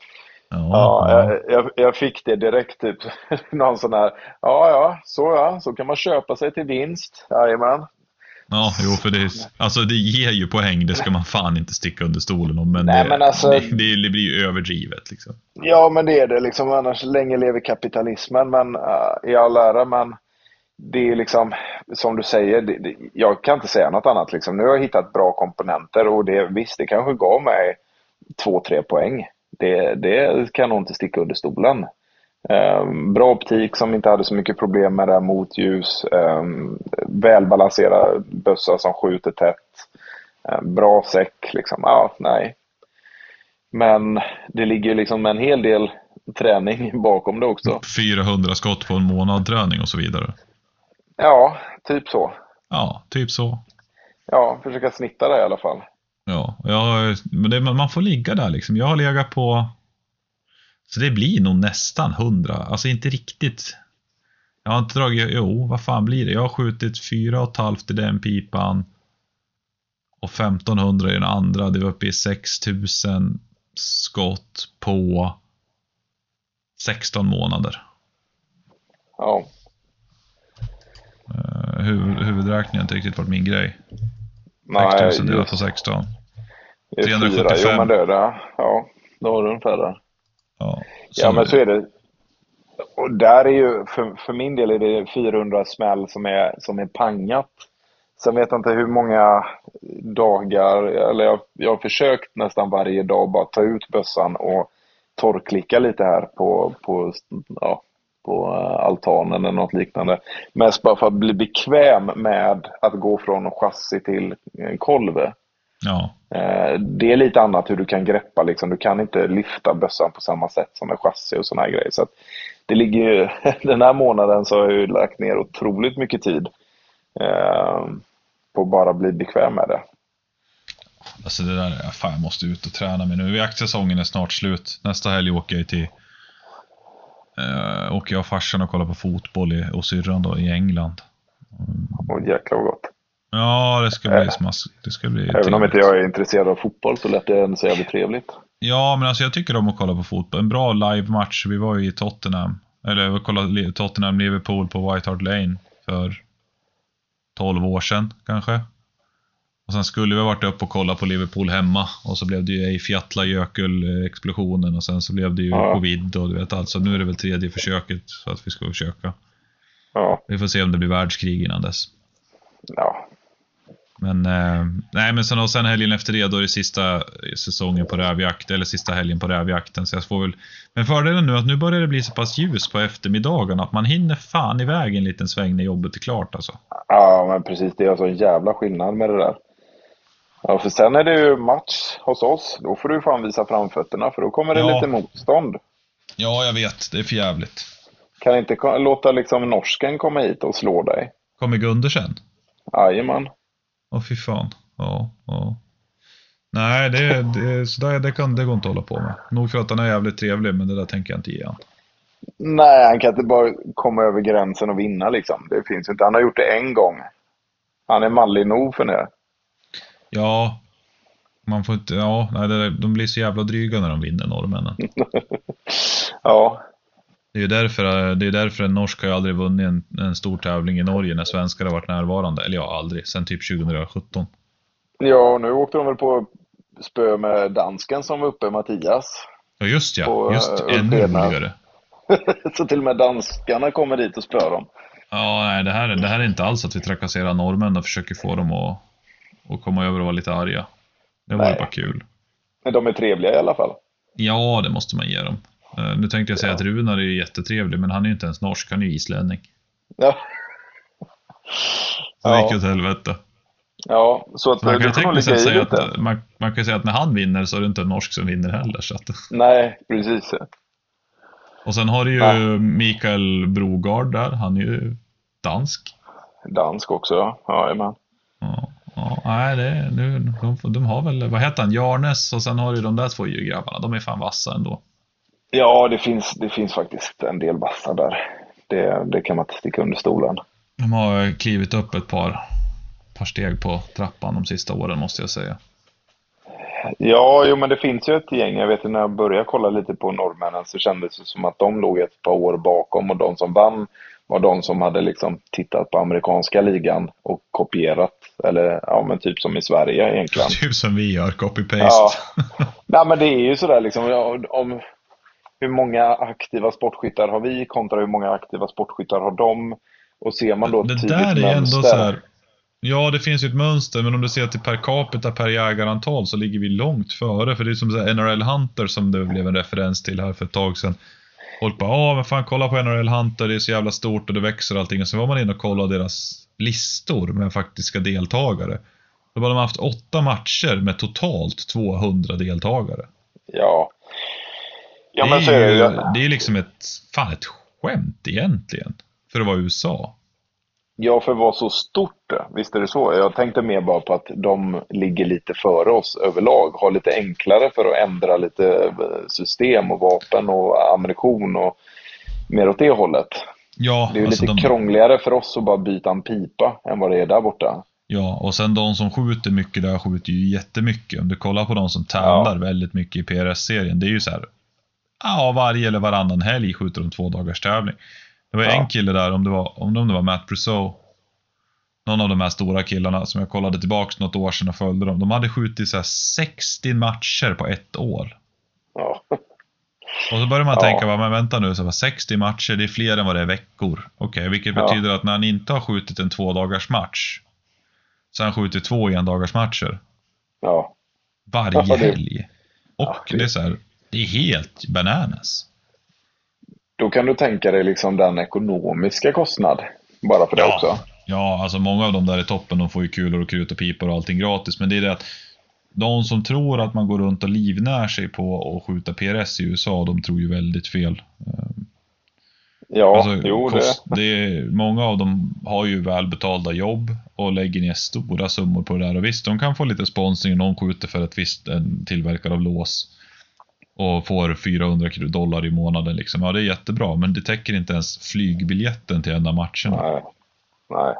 Ja, ja, Jag, jag, jag, fick det direkt typ. Någon sån här, ja ja, så ja, så kan man köpa sig till vinst. Jajamän. Ja, jo för det, alltså det ger ju poäng, det ska man fan inte sticka under stolen om. Men, Nej, det, men alltså, det, det, det, blir ju överdrivet liksom. Ja, men det är det liksom. Annars länge lever kapitalismen, men uh, i all ära, men det är liksom, som du säger, det, det, jag kan inte säga något annat. Liksom. Nu har jag hittat bra komponenter och det, visst, det kanske gav mig två, tre poäng. Det, det kan nog inte sticka under stolen. Um, bra optik som inte hade så mycket problem med det här motljus. Um, välbalanserad bössa som skjuter tätt. Um, bra säck liksom. Ja, nej. Men det ligger liksom en hel del träning bakom det också. 400 skott på en månad träning och så vidare. Ja, typ så. Ja, typ så. Ja, försöka snitta det i alla fall. Ja, jag, men det, man får ligga där liksom. Jag har legat på... Så det blir nog nästan 100. Alltså inte riktigt. Jag har inte dragit... Jo, vad fan blir det? Jag har skjutit 4,5 i den pipan. Och 1500 i den andra. Det var uppe i 6000 skott på 16 månader. Ja. Uh, huvud, huvudräkningen har inte riktigt varit min grej. 6000 delat på 16. Det är 375. Fyra. Jo, men det är det. Ja, då har du ungefär där. Ja, ja, men så är det. Och där är ju, för, för min del är det 400 smäll som är, som är pangat. Sen vet jag inte hur många dagar, eller jag, jag har försökt nästan varje dag bara ta ut bössan och torrklicka lite här på, på, ja, på altanen eller något liknande. Mest bara för att bli bekväm med att gå från chassi till kolv. Ja. Eh, det är lite annat hur du kan greppa. Liksom. Du kan inte lyfta bössan på samma sätt som med chassi och sådana grejer. Så det ligger den här månaden så har jag ju lagt ner otroligt mycket tid eh, på att bara bli bekväm med det. Alltså det där, fan jag måste ut och träna mig nu. Jaktsäsongen är snart slut. Nästa helg åker jag till äh, åker jag och farsan och kollar på fotboll i, och syrran då i England. Åh jäklar vad gott. Ja, det ska bli äh, smaskigt. Det ska bli Även trevligt. om inte jag är intresserad av fotboll så lät det ändå så jävligt trevligt. Ja, men alltså jag tycker om att kolla på fotboll. En bra live-match. Vi var ju i Tottenham. Eller vi kollade Tottenham-Liverpool på White Hart Lane för 12 år sedan kanske. Och sen skulle vi varit uppe och kollat på Liverpool hemma och så blev det ju Eiffjatla Jökull-explosionen och sen så blev det ju ja. covid och du vet allt. Så nu är det väl tredje försöket så att vi ska försöka. Ja. Vi får se om det blir världskrig innan dess. Ja, men, eh, nej, men sen, och sen helgen efter det, då är det sista säsongen på rävjakt, eller sista helgen på rävjakten. Så jag får väl... Men fördelen nu är att nu börjar det bli så pass ljus på eftermiddagen att man hinner fan iväg en liten sväng när jobbet är klart alltså. Ja, men precis. Det är alltså en jävla skillnad med det där. Ja, för sen är det ju match hos oss. Då får du fan visa framfötterna, för då kommer det ja. lite motstånd. Ja, jag vet. Det är för jävligt. Kan inte låta liksom norsken komma hit och slå dig? Kommer Gundersen? Jajamän. Åh fy fan. Ja, ja. Nej, det, det, så där, det, kan, det går inte att hålla på med. Nog för att han är jävligt trevlig, men det där tänker jag inte ge han. Nej, han kan inte bara komma över gränsen och vinna liksom. Det finns inte. Han har gjort det en gång. Han är mallig nog för det. Ja, man får inte, ja, nej, det, de blir så jävla dryga när de vinner norrmännen. ja. Det är ju därför, det är därför en norsk har ju aldrig vunnit en, en stor tävling i Norge när svenskar har varit närvarande. Eller ja, aldrig. Sen typ 2017. Ja, nu åkte de väl på spö med dansken som var uppe, Mattias. Ja, just ja. På, just uh, ännu roligare. så till och med danskarna kommer dit och spöar dem. Ja, nej, det här, det här är inte alls att vi trakasserar norrmän och försöker få dem att, att komma över och vara lite arga. Det vore bara kul. Men de är trevliga i alla fall. Ja, det måste man ge dem. Uh, nu tänkte jag säga ja. att Runar är jättetrevlig, men han är ju inte ens norsk, han är ju islänning. Ja. Så det gick ju åt helvete. Ja, så att man kan tekniskt sett säga att, man, man kan säga att när han vinner så är det inte en norsk som vinner heller. Så att... Nej, precis. Och sen har du ju Nej. Mikael Brogard där, han är ju dansk. Dansk också, ja. Jajamän. Ja, ja, nej, det, nu, de, de har väl, vad heter han, Jarnes och sen har du de där två grabbarna, de är fan vassa ändå. Ja, det finns, det finns faktiskt en del vassa där. Det, det kan man inte sticka under stolen. De har klivit upp ett par, par steg på trappan de sista åren måste jag säga. Ja, jo, men det finns ju ett gäng. Jag vet när jag började kolla lite på norrmännen så kändes det som att de låg ett par år bakom och de som vann var de som hade liksom tittat på amerikanska ligan och kopierat. Eller ja, men typ som i Sverige egentligen. Typ som vi gör, copy-paste. Ja. Nej, men det är ju sådär liksom. Om, hur många aktiva sportskyttar har vi kontra hur många aktiva sportskyttar har de? Och ser man då Det där är ändå så här, Ja, det finns ju ett mönster, men om du ser till per capita per jägarantal så ligger vi långt före. För det är som så NRL Hunter som det blev en referens till här för ett tag sedan. Folk bara, ja men fan kolla på NRL Hunter, det är så jävla stort och det växer och allting. Och så var man inne och kollade deras listor med faktiska deltagare. Då har de haft åtta matcher med totalt 200 deltagare. Ja. ja det, är det, ju, det är liksom ett, fan ett skämt egentligen. För att vara USA. Ja, för att vara så stort, visst är det så. Jag tänkte mer bara på att de ligger lite före oss överlag. Har lite enklare för att ändra lite eh, system och vapen och ammunition och mer åt det hållet. Ja, det är alltså lite de... krångligare för oss att bara byta en pipa än vad det är där borta. Ja, och sen de som skjuter mycket där skjuter ju jättemycket. Om du kollar på de som tävlar ja. väldigt mycket i PRS-serien, det är ju så här. Ja, varje eller varannan helg skjuter de två dagars tävling. Det var ja. en kille där, om det var, om det var Matt Brousseau, någon av de här stora killarna som jag kollade tillbaks något år sedan och följde dem. De hade skjutit så 60 matcher på ett år. Ja. Och så börjar man ja. tänka, men vänta nu, så 60 matcher, det är fler än vad det är veckor. Okej, okay, vilket ja. betyder att när han inte har skjutit en två dagars match så har han skjutit två endagars matcher. Ja. Varje ja, det... helg. Och det är så här, det är helt bananas. Då kan du tänka dig liksom den ekonomiska kostnad bara för det ja. också. Ja, alltså många av de där i toppen de får ju kulor och krut och pipor och allting gratis. Men det är det att de som tror att man går runt och livnär sig på att skjuta PRS i USA, de tror ju väldigt fel. Ja, alltså, jo kost, det. det många av dem har ju välbetalda jobb och lägger ner stora summor på det där. Och visst, de kan få lite sponsring, någon skjuter för ett visst en tillverkare av lås och får 400 dollar i månaden. Liksom. Ja, det är jättebra, men det täcker inte ens flygbiljetten till en av matcherna. Nej, nej.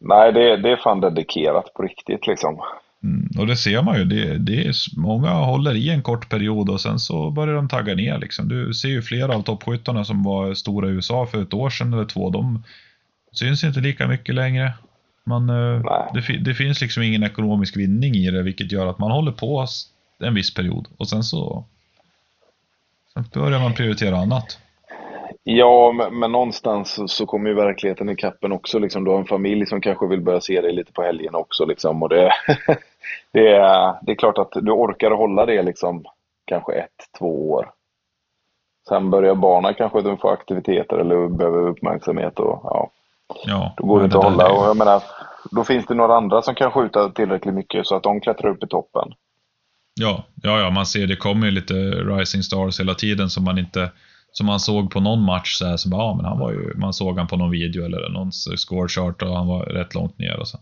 Nej, det, det är fan dedikerat på riktigt liksom. Mm, och det ser man ju. Det, det är, många håller i en kort period och sen så börjar de tagga ner. Liksom. Du ser ju flera av toppskyttarna som var stora i USA för ett år sedan eller två. De syns inte lika mycket längre. Man, eh, det, det, finns liksom ingen ekonomisk vinning i det, vilket gör att man håller på en viss period och sen så sen börjar man prioritera annat. Ja, men, men någonstans så kommer ju verkligheten i kappen också. Liksom. Du har en familj som kanske vill börja se dig lite på helgen också. Liksom. Och det, det, är, det är klart att du orkar hålla det liksom, kanske ett, två år. Sen börjar barnen kanske de får aktiviteter eller behöver uppmärksamhet. Och, ja, ja, då går det inte att hålla. Och jag menar, då finns det några andra som kan skjuta tillräckligt mycket så att de klättrar upp i toppen. Ja, ja, ja man ser det kommer ju lite rising stars hela tiden som man inte som man såg på någon match så här, så bara, ja, men han var ju, man såg han på någon video eller någon scorechart och han var rätt långt ner och sen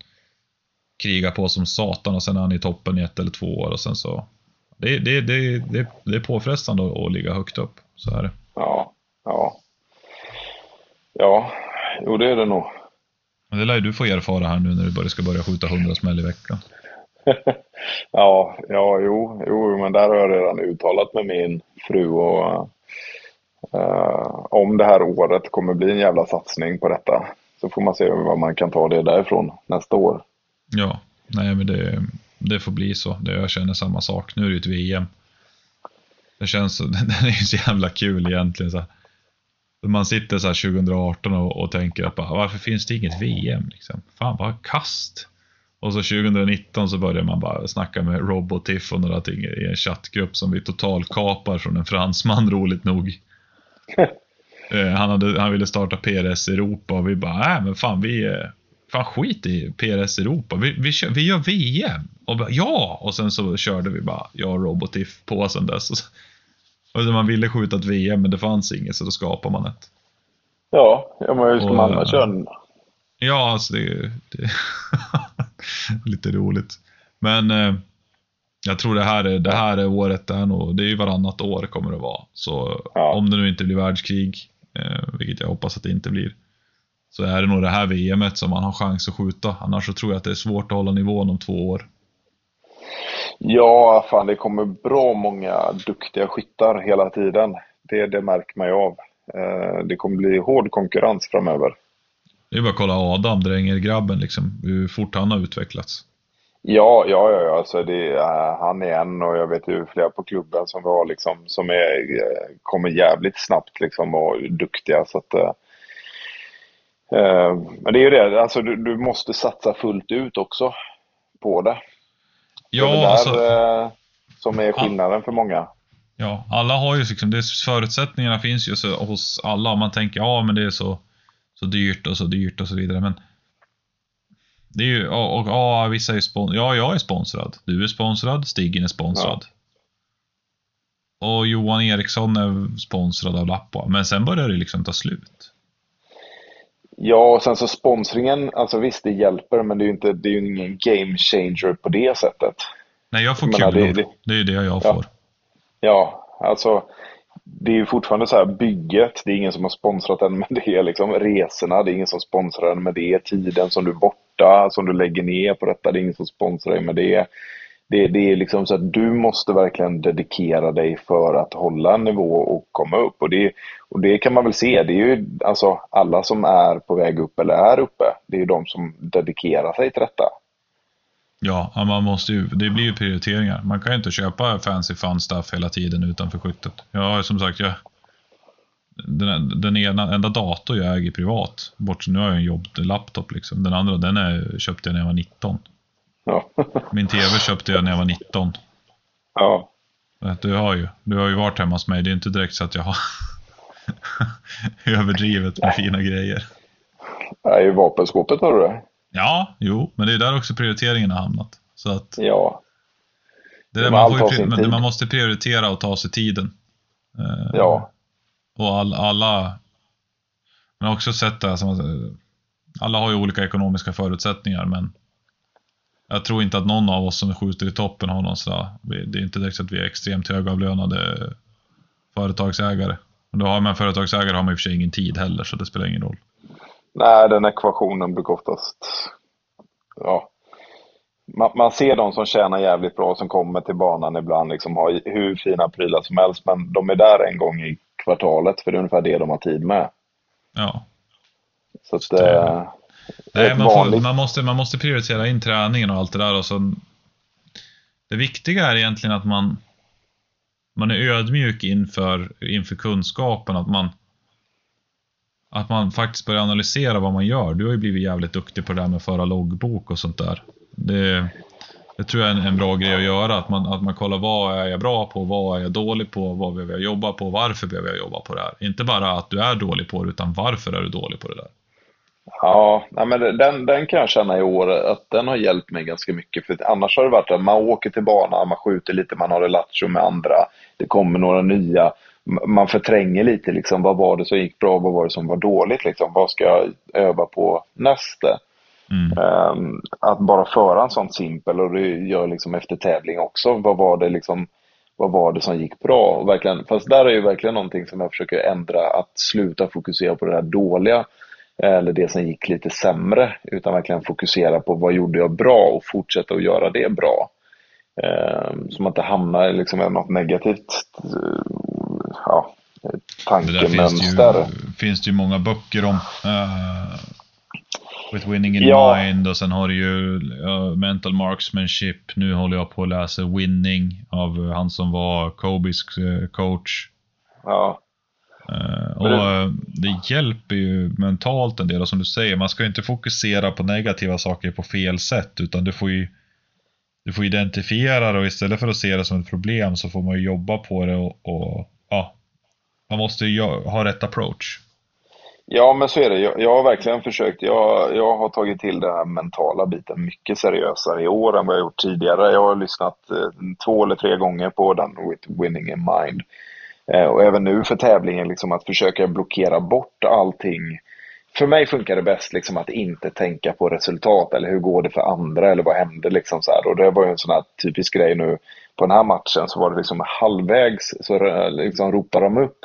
kriga på som satan och sen är han i toppen i ett eller två år och sen så det, det, det, det, det är påfrestande att, att ligga högt upp, så är det. Ja, ja. Ja, jo det är det nog. Det lär ju du få erfara här nu när du ska börja skjuta hundra smäll i veckan. ja, ja, jo, jo, men där har jag redan uttalat med min fru och uh, om det här året kommer bli en jävla satsning på detta. Så får man se vad man kan ta det därifrån nästa år. Ja, nej men det, det får bli så. Det, jag känner samma sak. Nu är det ju ett VM. Det känns den är ju så jävla kul egentligen. Så man sitter så 2018 och, och tänker att bara, varför finns det inget VM? Liksom? Fan vad kast. Och så 2019 så börjar man bara snacka med Rob och några ting i en chattgrupp som vi totalkapar från en fransman, roligt nog. Eh, han, hade, han ville starta PRS Europa och vi bara, äh men fan vi, fan skit i PRS Europa, vi, vi, kör, vi gör VM. Och bara, ja! Och sen så körde vi bara, jag och Rob och Tiff på sen dess. Och, så, och man ville skjuta ett VM men det fanns inget så då skapar man ett. Ja, ja men hur ska man annars köra Ja, alltså det, det lite roligt. Men eh, jag tror det här är, det här är året, det, är nog, det är ju varannat år kommer det vara. Så ja. om det nu inte blir världskrig, eh, vilket jag hoppas att det inte blir, så är det nog det här VMet som man har chans att skjuta. Annars så tror jag att det är svårt att hålla nivån om två år. Ja, fan det kommer bra många duktiga skyttar hela tiden. Det, det märker man ju av. Eh, det kommer bli hård konkurrens framöver. Det är bara att kolla Adam, Drängergrabben, liksom, hur fort han har utvecklats. Ja, ja, ja. Alltså det, uh, han är en och jag vet ju flera på klubben som vi har liksom, som är, uh, kommer jävligt snabbt liksom och är duktiga. Så att, uh, men det är ju det, alltså du, du, måste satsa fullt ut också på det. Ja, det där, alltså, som är skillnaden för många. Ja, alla har ju liksom, det, förutsättningarna finns ju så, hos alla. Man tänker, ja men det är så så dyrt och så dyrt och så vidare. Men det är ju, och, och, och vissa är sponsrade. Ja, jag är sponsrad. Du är sponsrad. Stiggen är sponsrad. Ja. Och Johan Eriksson är sponsrad av Lappa. Men sen börjar det liksom ta slut. Ja, och sen så sponsringen, alltså visst det hjälper, men det är ju inte, det är ju ingen game changer på det sättet. Nej, jag får jag kul. Det, det, det är ju det jag ja. får. Ja, alltså det är ju fortfarande så här bygget, det är ingen som har sponsrat den med det, liksom resorna, det är ingen som sponsrar den med det, tiden som du är borta, som du lägger ner på detta, det är ingen som sponsrar dig med det. Det, det är liksom så att du måste verkligen dedikera dig för att hålla en nivå och komma upp. Och det, och det kan man väl se, det är ju alltså alla som är på väg upp eller är uppe, det är ju de som dedikerar sig till detta. Ja, man måste ju, det blir ju prioriteringar. Man kan ju inte köpa fancy fun stuff hela tiden utanför skyttet. Ja, som sagt, jag, den, den ena, enda dator jag äger privat, bort nu har jag en jobb-laptop liksom. Den andra, den är, köpte jag när jag var 19. Ja. Min TV köpte jag när jag var 19. Ja. Du har ju, du har ju varit hemma hos mig, det är inte direkt så att jag har överdrivet med fina grejer. Nej, i vapenskåpet har du det. Ja, jo, men det är där också prioriteringen har hamnat. Så att, ja. Det där man, får men man måste prioritera och ta sig tiden. Eh, ja. Och all, alla, men också sett det, alltså, alla har ju olika ekonomiska förutsättningar men jag tror inte att någon av oss som skjuter i toppen har någon sådär, det är inte direkt så att vi är extremt högavlönade företagsägare. Och då har man företagsägare har man i och för sig ingen tid heller så det spelar ingen roll. Nej, den ekvationen brukar oftast... Ja. Man, man, ser de som tjänar jävligt bra som kommer till banan ibland, liksom har hur fina prylar som helst, men de är där en gång i kvartalet, för det är ungefär det de har tid med. Ja. Så att, det, eh, Nej, man, får, man, måste, man måste prioritera in träningen och allt det där. Och så, det viktiga är egentligen att man, man är ödmjuk inför, inför kunskapen. Att man, att man faktiskt börjar analysera vad man gör. Du har ju blivit jävligt duktig på det där med att föra loggbok och sånt där. Det, det tror jag är en, en, bra grej att göra. Att man, att man kollar vad är jag bra på, vad är jag dålig på, vad behöver jag jobba på, varför behöver jag jobba på det här. Inte bara att du är dålig på det, utan varför är du dålig på det där. Ja, men den, den kan jag känna i år att den har hjälpt mig ganska mycket. För annars har det varit att man åker till banan, man skjuter lite, man har relationer med andra. Det kommer några nya man förtränger lite liksom, vad var det som gick bra, vad var det som var dåligt liksom, vad ska jag öva på nästa? Mm. Um, att bara föra en sån simpel och det gör liksom efter tävling också, vad var det liksom, vad var det som gick bra? Och verkligen, fast där är ju verkligen någonting som jag försöker ändra, att sluta fokusera på det där dåliga eller det som gick lite sämre, utan verkligen fokusera på vad gjorde jag bra och fortsätta att göra det bra. Um, så man inte hamnar i liksom något negativt ja, tankemönster. Det finns det ju, finns det ju många böcker om. Uh, With winning in ja. mind och sen har du ju uh, mental marksmanship. Nu håller jag på att läsa winning av han som var Kobis coach. Ja. Uh, och det... det hjälper ju mentalt en del och som du säger, man ska inte fokusera på negativa saker på fel sätt utan du får ju du får identifiera det och istället för att se det som ett problem så får man ju jobba på det och, och ja, man måste ju ha rätt approach. Ja, men så är det. Jag, jag, har verkligen försökt. Jag, jag har tagit till den här mentala biten mycket seriösare i år än vad jag gjort tidigare. Jag har lyssnat eh, två eller tre gånger på den With Winning in Mind. Eh, och även nu för tävlingen, liksom att försöka blockera bort allting. För mig funkar det bäst liksom att inte tänka på resultat eller hur går det för andra eller vad händer liksom så här. Och det var ju en sån här typisk grej nu på den här matchen så var det liksom halvvägs så liksom ropade de upp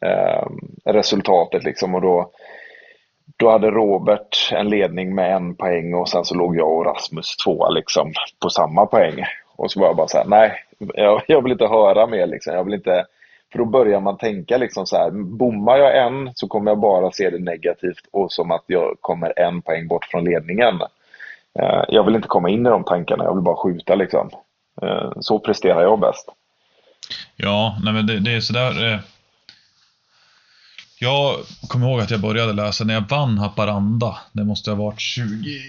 eh, resultatet liksom och då då hade Robert en ledning med en poäng och sen så låg jag och Rasmus tvåa liksom på samma poäng. Och så var jag bara så här, nej, jag, jag vill inte höra mer liksom. Jag vill inte, för då börjar man tänka liksom så här, bommar jag en så kommer jag bara se det negativt och som att jag kommer en poäng bort från ledningen. Eh, jag vill inte komma in i de tankarna, jag vill bara skjuta liksom. Eh, så presterar jag bäst. Ja, nej men det, det är sådär. Eh... Jag kommer ihåg att jag började läsa när jag vann Haparanda. Det måste ha varit 20...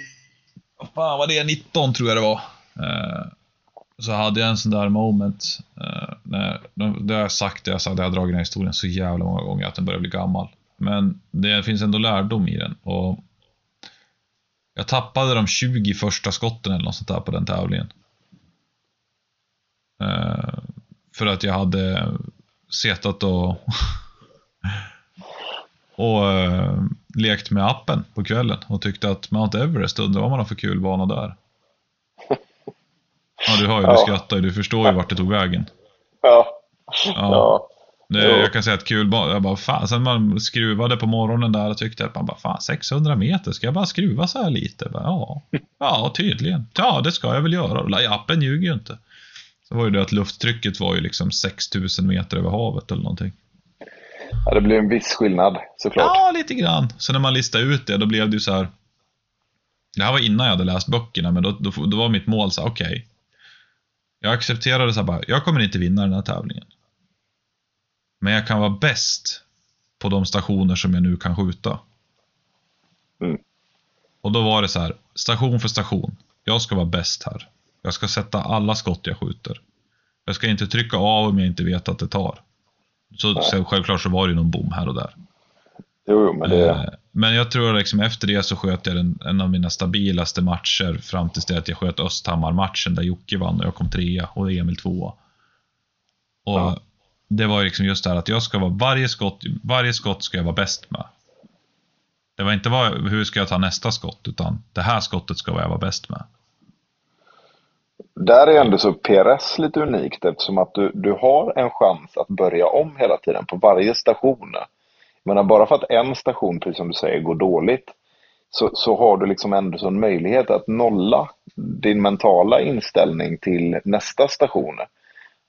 Vad fan var det? 19 tror jag det var. Eh, så hade jag en sån där moment. Eh, när, det har jag sagt, det jag det har dragit den här historien så jävla många gånger att den börjar bli gammal. Men det finns ändå lärdom i den. Och jag tappade de 20 första skotten eller något sånt där på den tävlingen. Eh, för att jag hade setat och och eh, lekt med appen på kvällen och tyckte att Mount Everest, undrar vad man har för kul bana där. Ja, du hör ju, du skrattar ju, du förstår ju vart det tog vägen. Ja. ja. Det, jag kan säga att kul jag bara fan, sen man skruvade på morgonen där och tyckte att man bara fan 600 meter, ska jag bara skruva så här lite? Bara, ja, ja tydligen. Ja, det ska jag väl göra. Appen ljuger ju inte. Så var ju det att lufttrycket var ju liksom 6000 meter över havet eller någonting. Ja, det blir en viss skillnad såklart. Ja, lite grann. Så när man listade ut det, då blev det ju så här. Det här var innan jag hade läst böckerna, men då, då, då var mitt mål så okej. Okay, jag accepterade så bara, jag kommer inte vinna den här tävlingen. Men jag kan vara bäst på de stationer som jag nu kan skjuta. Mm. Och då var det så här, station för station. Jag ska vara bäst här. Jag ska sätta alla skott jag skjuter. Jag ska inte trycka av om jag inte vet att det tar. Så, så självklart så var det någon bom här och där. Jo, jo men det... Men jag tror liksom efter det så sköt jag den, en av mina stabilaste matcher fram tills det att jag sköt Östhammar-matchen där Jocke vann och jag kom trea och Emil tvåa. Och ja. det var liksom just det här att jag ska vara, varje skott, varje skott ska jag vara bäst med. Det var inte vad, hur ska jag ta nästa skott, utan det här skottet ska jag vara bäst med. Där är ändå så PRS lite unikt eftersom att du, du har en chans att börja om hela tiden på varje station. Men bara för att en station, precis som du säger, går dåligt så, så har du liksom ändå en möjlighet att nolla din mentala inställning till nästa station.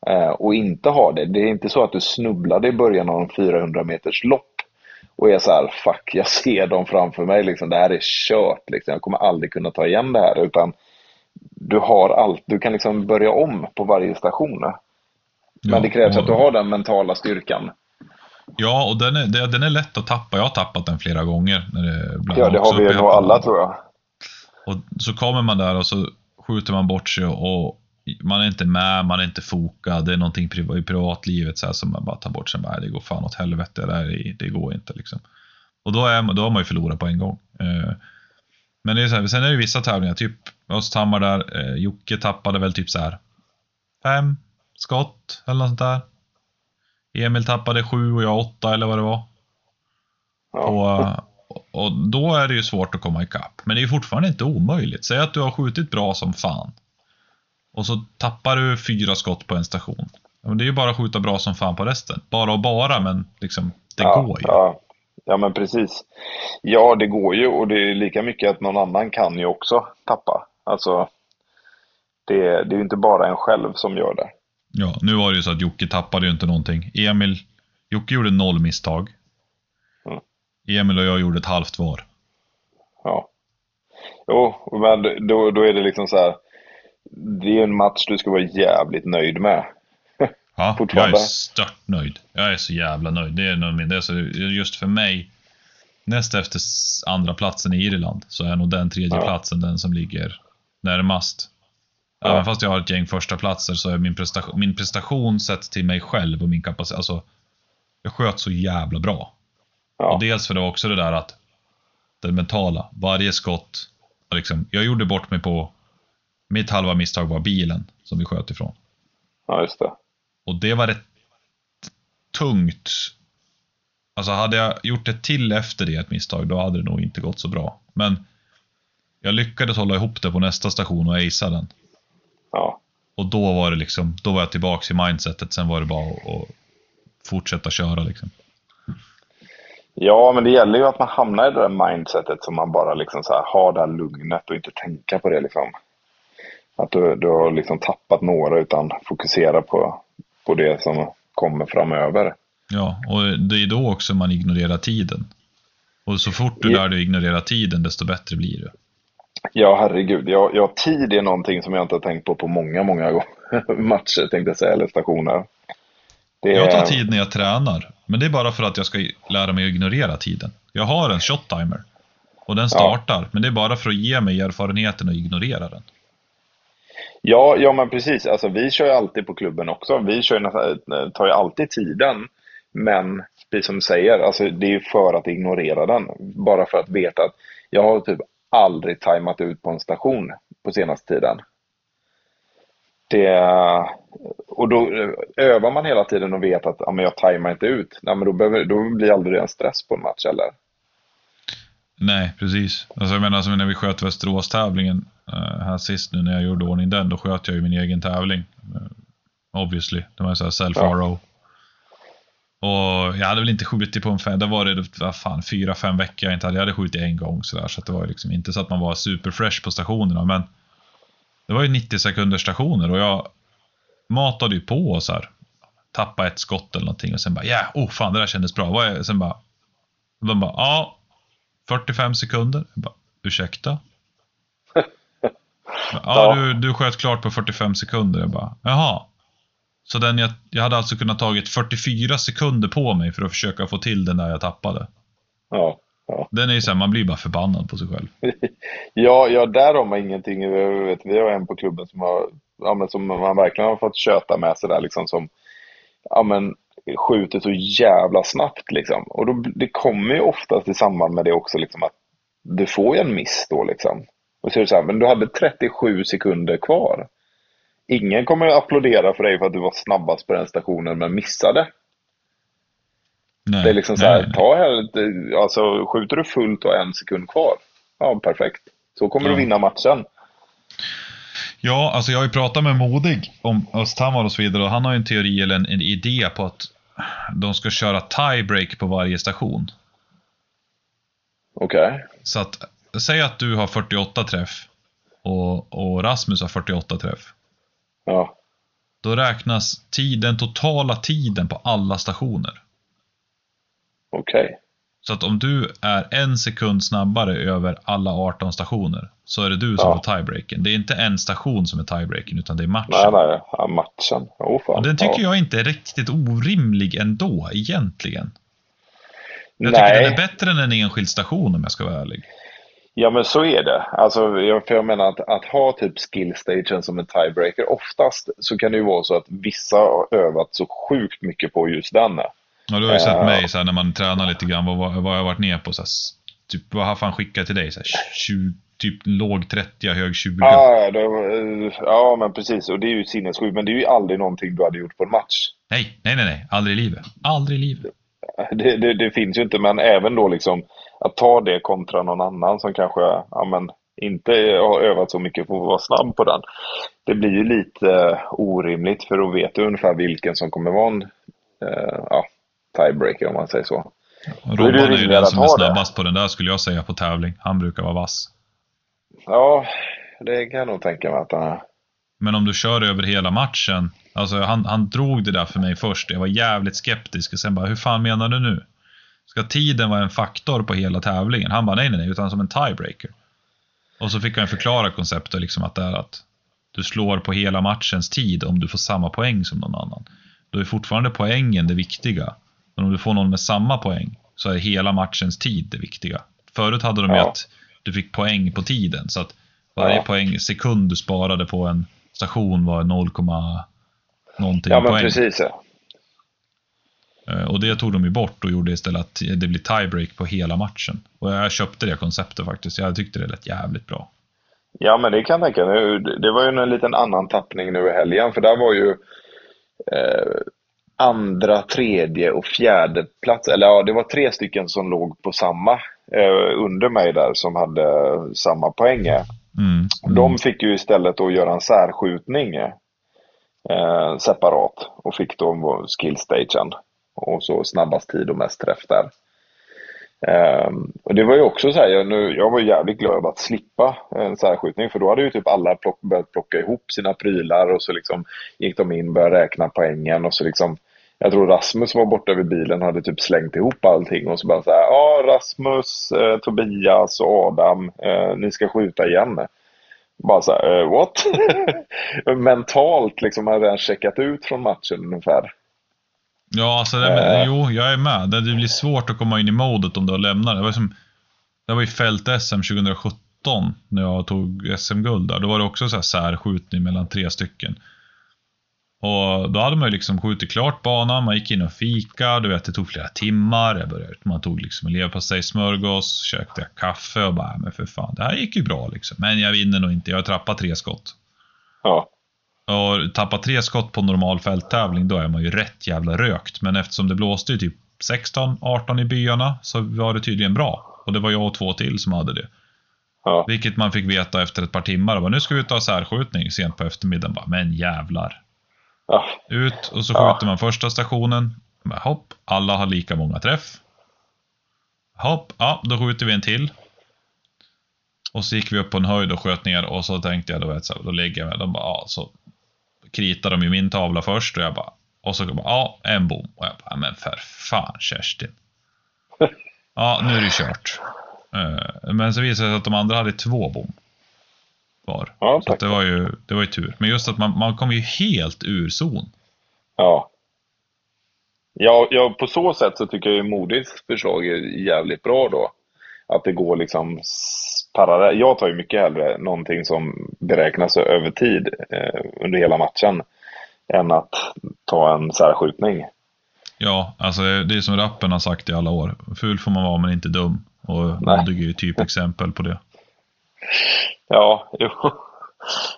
Eh, och inte ha det. Det är inte så att du snubblade i början av en 400 meters lopp och är så här, fuck, jag ser dem framför mig, liksom, det här är kört, liksom. jag kommer aldrig kunna ta igen det här. Utan du har allt, du kan liksom börja om på varje station. Men ja, det krävs och... att du har den mentala styrkan. Ja, och den är, den är lätt att tappa. Jag har tappat den flera gånger. När det ja, det har vi nog alla tror jag. Och så kommer man där och så skjuter man bort sig och man är inte med, man är inte fokad. Det är någonting i privatlivet så här som man bara tar bort sig. Bara, det går fan åt helvete, det, här, det går inte liksom. Och då, är, då har man ju förlorat på en gång. Eh, men det är så här, sen är det vissa tävlingar, typ Östhammar där, eh, Jocke tappade väl typ så här fem skott eller något sånt där. Emil tappade sju och jag åtta eller vad det var. Ja. Och, och då är det ju svårt att komma ikapp. Men det är fortfarande inte omöjligt. Säg att du har skjutit bra som fan. Och så tappar du fyra skott på en station. Det är ju bara att skjuta bra som fan på resten. Bara och bara, men liksom, det ja, går ju. Ja. ja, men precis. Ja, det går ju och det är lika mycket att någon annan kan ju också tappa. Alltså, det, det är ju inte bara en själv som gör det. Ja, nu var det ju så att Jocke tappade ju inte någonting. Emil, Jocke gjorde noll misstag. Mm. Emil och jag gjorde ett halvt var. Ja. Jo, men då, då är det liksom så här. Det är en match du ska vara jävligt nöjd med. Ja, jag är stört nöjd. Jag är så jävla nöjd. Det är, nog, det är så, just för mig, näst efter andra platsen i Irland, så är nog den tredje ja. platsen den som ligger närmast. Ja. Även fast jag har ett gäng första platser så är min prestation, min prestation sett till mig själv och min kapacitet, alltså, jag sköt så jävla bra. Ja. Och dels för det var också det där att, det mentala, varje skott, liksom, jag gjorde bort mig på, mitt halva misstag var bilen som vi sköt ifrån. Ja, just det. Och det var rätt tungt. Alltså hade jag gjort ett till efter det, ett misstag, då hade det nog inte gått så bra. Men jag lyckades hålla ihop det på nästa station och acea den. Ja. Och då var det liksom, då var jag tillbaks i mindsetet. Sen var det bara att, att fortsätta köra liksom. Ja, men det gäller ju att man hamnar i det där mindsetet som man bara liksom så här, har det här lugnet och inte tänka på det liksom. Att du, du har liksom tappat några utan fokusera på, på det som kommer framöver. Ja, och det är då också man ignorerar tiden. Och så fort du lär dig ignorera tiden, desto bättre blir det. Ja, herregud. Ja, ja, tid är någonting som jag inte har tänkt på på många, många matcher, tänkte jag säga, eller stationer. Det... Jag tar tid när jag tränar, men det är bara för att jag ska lära mig att ignorera tiden. Jag har en shot timer och den startar, ja. men det är bara för att ge mig erfarenheten att ignorera den. Ja, ja men precis. Alltså, vi kör ju alltid på klubben också. Vi kör, tar ju alltid tiden. Men precis som du säger, alltså, det är ju för att ignorera den. Bara för att veta att jag har typ aldrig tajmat ut på en station på senaste tiden. Det, och då övar man hela tiden och vet att ja, men jag tajmar inte ut. Nej, men då, behöver, då blir aldrig en stress på en match eller? Nej, precis. Alltså, jag menar, som när vi sköt Västerås-tävlingen uh, här sist nu när jag gjorde ordning den, då sköt jag ju min egen tävling. Uh, obviously. Det var en sån här self-RO. Ja. Och jag hade väl inte skjutit på en fem, det var det vad fan, fyra, fem veckor jag inte hade. Jag hade skjutit en gång sådär, så det var liksom inte så att man var superfresh på stationerna, men det var ju 90 sekunders stationer och jag matade ju på och så här. Tappade ett skott eller någonting och sen bara ja, yeah, oh fan det där kändes bra. Vad är, sen bara, de bara ja, 45 sekunder. Jag bara, ursäkta? ja, du, du sköt klart på 45 sekunder. Jag bara, jaha. Så den jag, jag hade alltså kunnat tagit 44 sekunder på mig för att försöka få till den där jag tappade. Ja. ja. Den är ju såhär, man blir bara förbannad på sig själv. ja, ja, där har man ingenting. Vet, vi har en på klubben som, har, ja, men som man verkligen har fått köta med sig där liksom som ja, men, skjuter så jävla snabbt liksom. Och då, det kommer ju oftast i samband med det också liksom att du får ju en miss då liksom. Och så är det så här, men du hade 37 sekunder kvar. Ingen kommer att applådera för dig för att du var snabbast på den stationen men missade. Nej, det är liksom så här, nej, ta här, alltså skjuter du fullt och en sekund kvar. Ja, perfekt. Så kommer ja. du vinna matchen. Ja, alltså jag har ju pratat med Modig om Östhammar och så vidare och han har ju en teori eller en, en idé på att de ska köra tiebreak på varje station. Okej. Okay. Så att, säg att du har 48 träff och, och Rasmus har 48 träff. Ja. Då räknas tid, den totala tiden på alla stationer. Okej. Okay. Så att om du är en sekund snabbare över alla 18 stationer så är det du som ja. får tiebreaken. Det är inte en station som är tiebreaken utan det är matchen. Nej, nej, ja, matchen. Oh, fan. Och den tycker ja. jag inte är riktigt orimlig ändå, egentligen. Jag nej. tycker den är bättre än en enskild station om jag ska vara ärlig. Ja men så är det. Alltså, jag, för jag menar att, att ha typ skillstagen som en tiebreaker, oftast så kan det ju vara så att vissa har övat så sjukt mycket på just den. Ja, du har ju sett uh, mig så här, när man tränar lite grann, vad, vad har jag varit ner på? Så här, typ, vad har fan skickat till dig? Så här, 20, typ låg 30, hög 20. Ja, det, ja, men precis. Och det är ju sinnessjukt. Men det är ju aldrig någonting du hade gjort på en match. Nej, nej, nej. nej. Aldrig i livet. Aldrig i livet. Det, det, det, finns ju inte, men även då liksom att ta det kontra någon annan som kanske ja, men, inte har övat så mycket på att vara snabb på den. Det blir ju lite orimligt för då vet du ungefär vilken som kommer vara en eh, ja, tiebreaker om man säger så. Robban är, är ju den som är snabbast det. på den där skulle jag säga på tävling. Han brukar vara vass. Ja, det kan jag nog tänka mig att han är. Men om du kör över hela matchen. Alltså han, han drog det där för mig först. Jag var jävligt skeptisk och sen bara, hur fan menar du nu? Ska tiden vara en faktor på hela tävlingen? Han bara, nej nej nej, utan som en tiebreaker. Och så fick han förklara konceptet, liksom att det är att du slår på hela matchens tid om du får samma poäng som någon annan. Då är fortfarande poängen det viktiga. Men om du får någon med samma poäng så är hela matchens tid det viktiga. Förut hade de ja. ju att du fick poäng på tiden. Så att varje ja. poäng, sekund du sparade på en station var 0, någonting ja, men poäng. Precis, och det tog de ju bort och gjorde istället att det blir tiebreak på hela matchen. Och jag köpte det konceptet faktiskt. Jag tyckte det lät jävligt bra. Ja, men det kan jag tänka Det var ju en liten annan tappning nu i helgen, för där var ju eh, andra, tredje och fjärde plats, eller ja, det var tre stycken som låg på samma eh, under mig där som hade samma poäng. Mm, mm. De fick ju istället då göra en särskjutning eh, separat och fick då skillstagen och så snabbast tid och mest träff där. Um, och det var ju också så här, jag, nu, jag var jävligt glad att slippa en särskjutning för då hade ju typ alla plock, börjat plocka ihop sina prylar och så liksom gick de in, och började räkna poängen och så liksom jag tror Rasmus var borta vid bilen och hade typ slängt ihop allting och så bara så här, ja Rasmus, eh, Tobias och Adam, eh, ni ska skjuta igen. Bara så här, eh, what? Mentalt liksom hade han checkat ut från matchen ungefär. Ja, alltså, det, äh. jo, jag är med. Det, blir svårt att komma in i modet om du har lämnat. Det var, som, det var i fält-SM 2017 när jag tog SM-guld där. Då var det också så här särskjutning mellan tre stycken. Och då hade man ju liksom skjutit klart banan, man gick in och fika, du vet det tog flera timmar. Jag började, man tog liksom en leverpastejsmörgås, köpte kaffe och bara, men för fan, det här gick ju bra liksom. Men jag vinner nog inte, jag har trappat tre skott. Ja. Och tappa tre skott på normal fälttävling, då är man ju rätt jävla rökt. Men eftersom det blåste ju typ 16-18 i byarna så var det tydligen bra. Och det var jag och två till som hade det. Ja. Vilket man fick veta efter ett par timmar. Bara, nu ska vi ut och ha särskjutning sent på eftermiddagen. Bara, men jävlar. Ja. Ut och så skjuter ja. man första stationen. Bara, hopp, alla har lika många träff. Hopp, ja, då skjuter vi en till. Och så gick vi upp på en höjd och sköt ner och så tänkte jag, då, vet, så, då lägger jag mig. De bara, ja, så kritade de i min tavla först och jag bara, och så bara, ja, en bom. Och jag bara, men för fan Kerstin. Ja, nu är det kört. Eh, men så visade det sig att de andra hade två bom var. Ja, så det var ju, det var ju tur. Men just att man, man kom ju helt ur zon. Ja. Ja, ja, på så sätt så tycker jag ju Modis förslag är jävligt bra då. Att det går liksom parallellt. Jag tar ju mycket hellre någonting som beräknas över tid eh, under hela matchen än att ta en särskjutning. Ja, alltså det är som rappen har sagt i alla år. Ful får man vara men inte dum. Och Modig är ju typexempel på det. Ja, jo.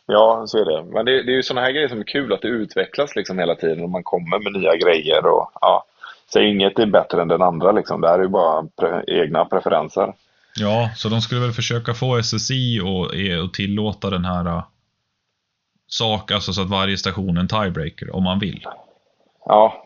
Ja, så är det. Men det, det är ju sådana här grejer som är kul, att det utvecklas liksom hela tiden och man kommer med nya grejer. Och, ja, så inget är bättre än den andra. Liksom. Det här är ju bara pre egna preferenser. Ja, så de skulle väl försöka få SSI och, och tillåta den här uh, sak, alltså så att varje station är en tiebreaker om man vill. Ja,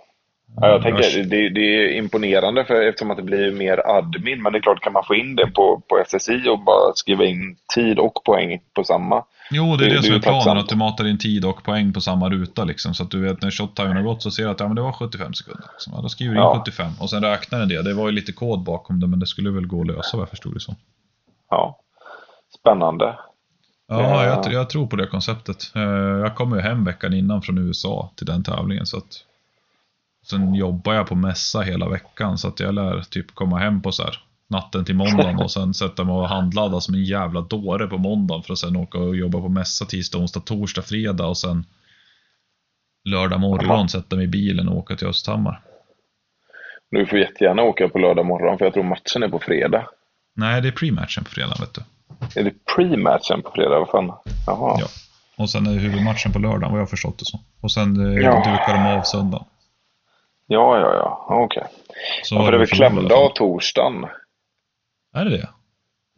Ja, jag tänker, det, det, är imponerande för, eftersom att det blir mer admin, men det är klart, kan man få in det på, på SSI och bara skriva in tid och poäng på samma? Jo, det är det, det som är planen, tacksamt. att du matar in tid och poäng på samma ruta. Liksom, så att du vet när shot-timen har gått så ser du att ja, men det var 75 sekunder. Liksom. Ja, då skriver du in ja. 75 och sen räknar den det. Det var ju lite kod bakom det, men det skulle väl gå att lösa vad jag förstod det så. Ja, spännande. Ja, jag, jag, tror på det konceptet. Eh, jag kommer ju hem veckan innan från USA till den tävlingen. Så att Sen jobbar jag på mässa hela veckan så att jag lär typ komma hem på så här natten till måndagen och sen sätta mig och handladda som en jävla dåre på måndagen för att sen åka och jobba på mässa tisdag, onsdag, torsdag, fredag och sen lördag morgon sätta mig i bilen och åka till Östhammar. Du får jättegärna åka på lördag morgon för jag tror matchen är på fredag. Nej, det är pre-matchen på fredag vet du. Är det pre-matchen på fredag? Vad fan? Jaha. Ja. Och sen är det huvudmatchen på lördagen vad jag har förstått det så. Och sen eh, ja. dukar de av söndagen. Ja, ja, ja. Okej. Okay. Ja, för det är väl klämdag torsdagen? Är det det?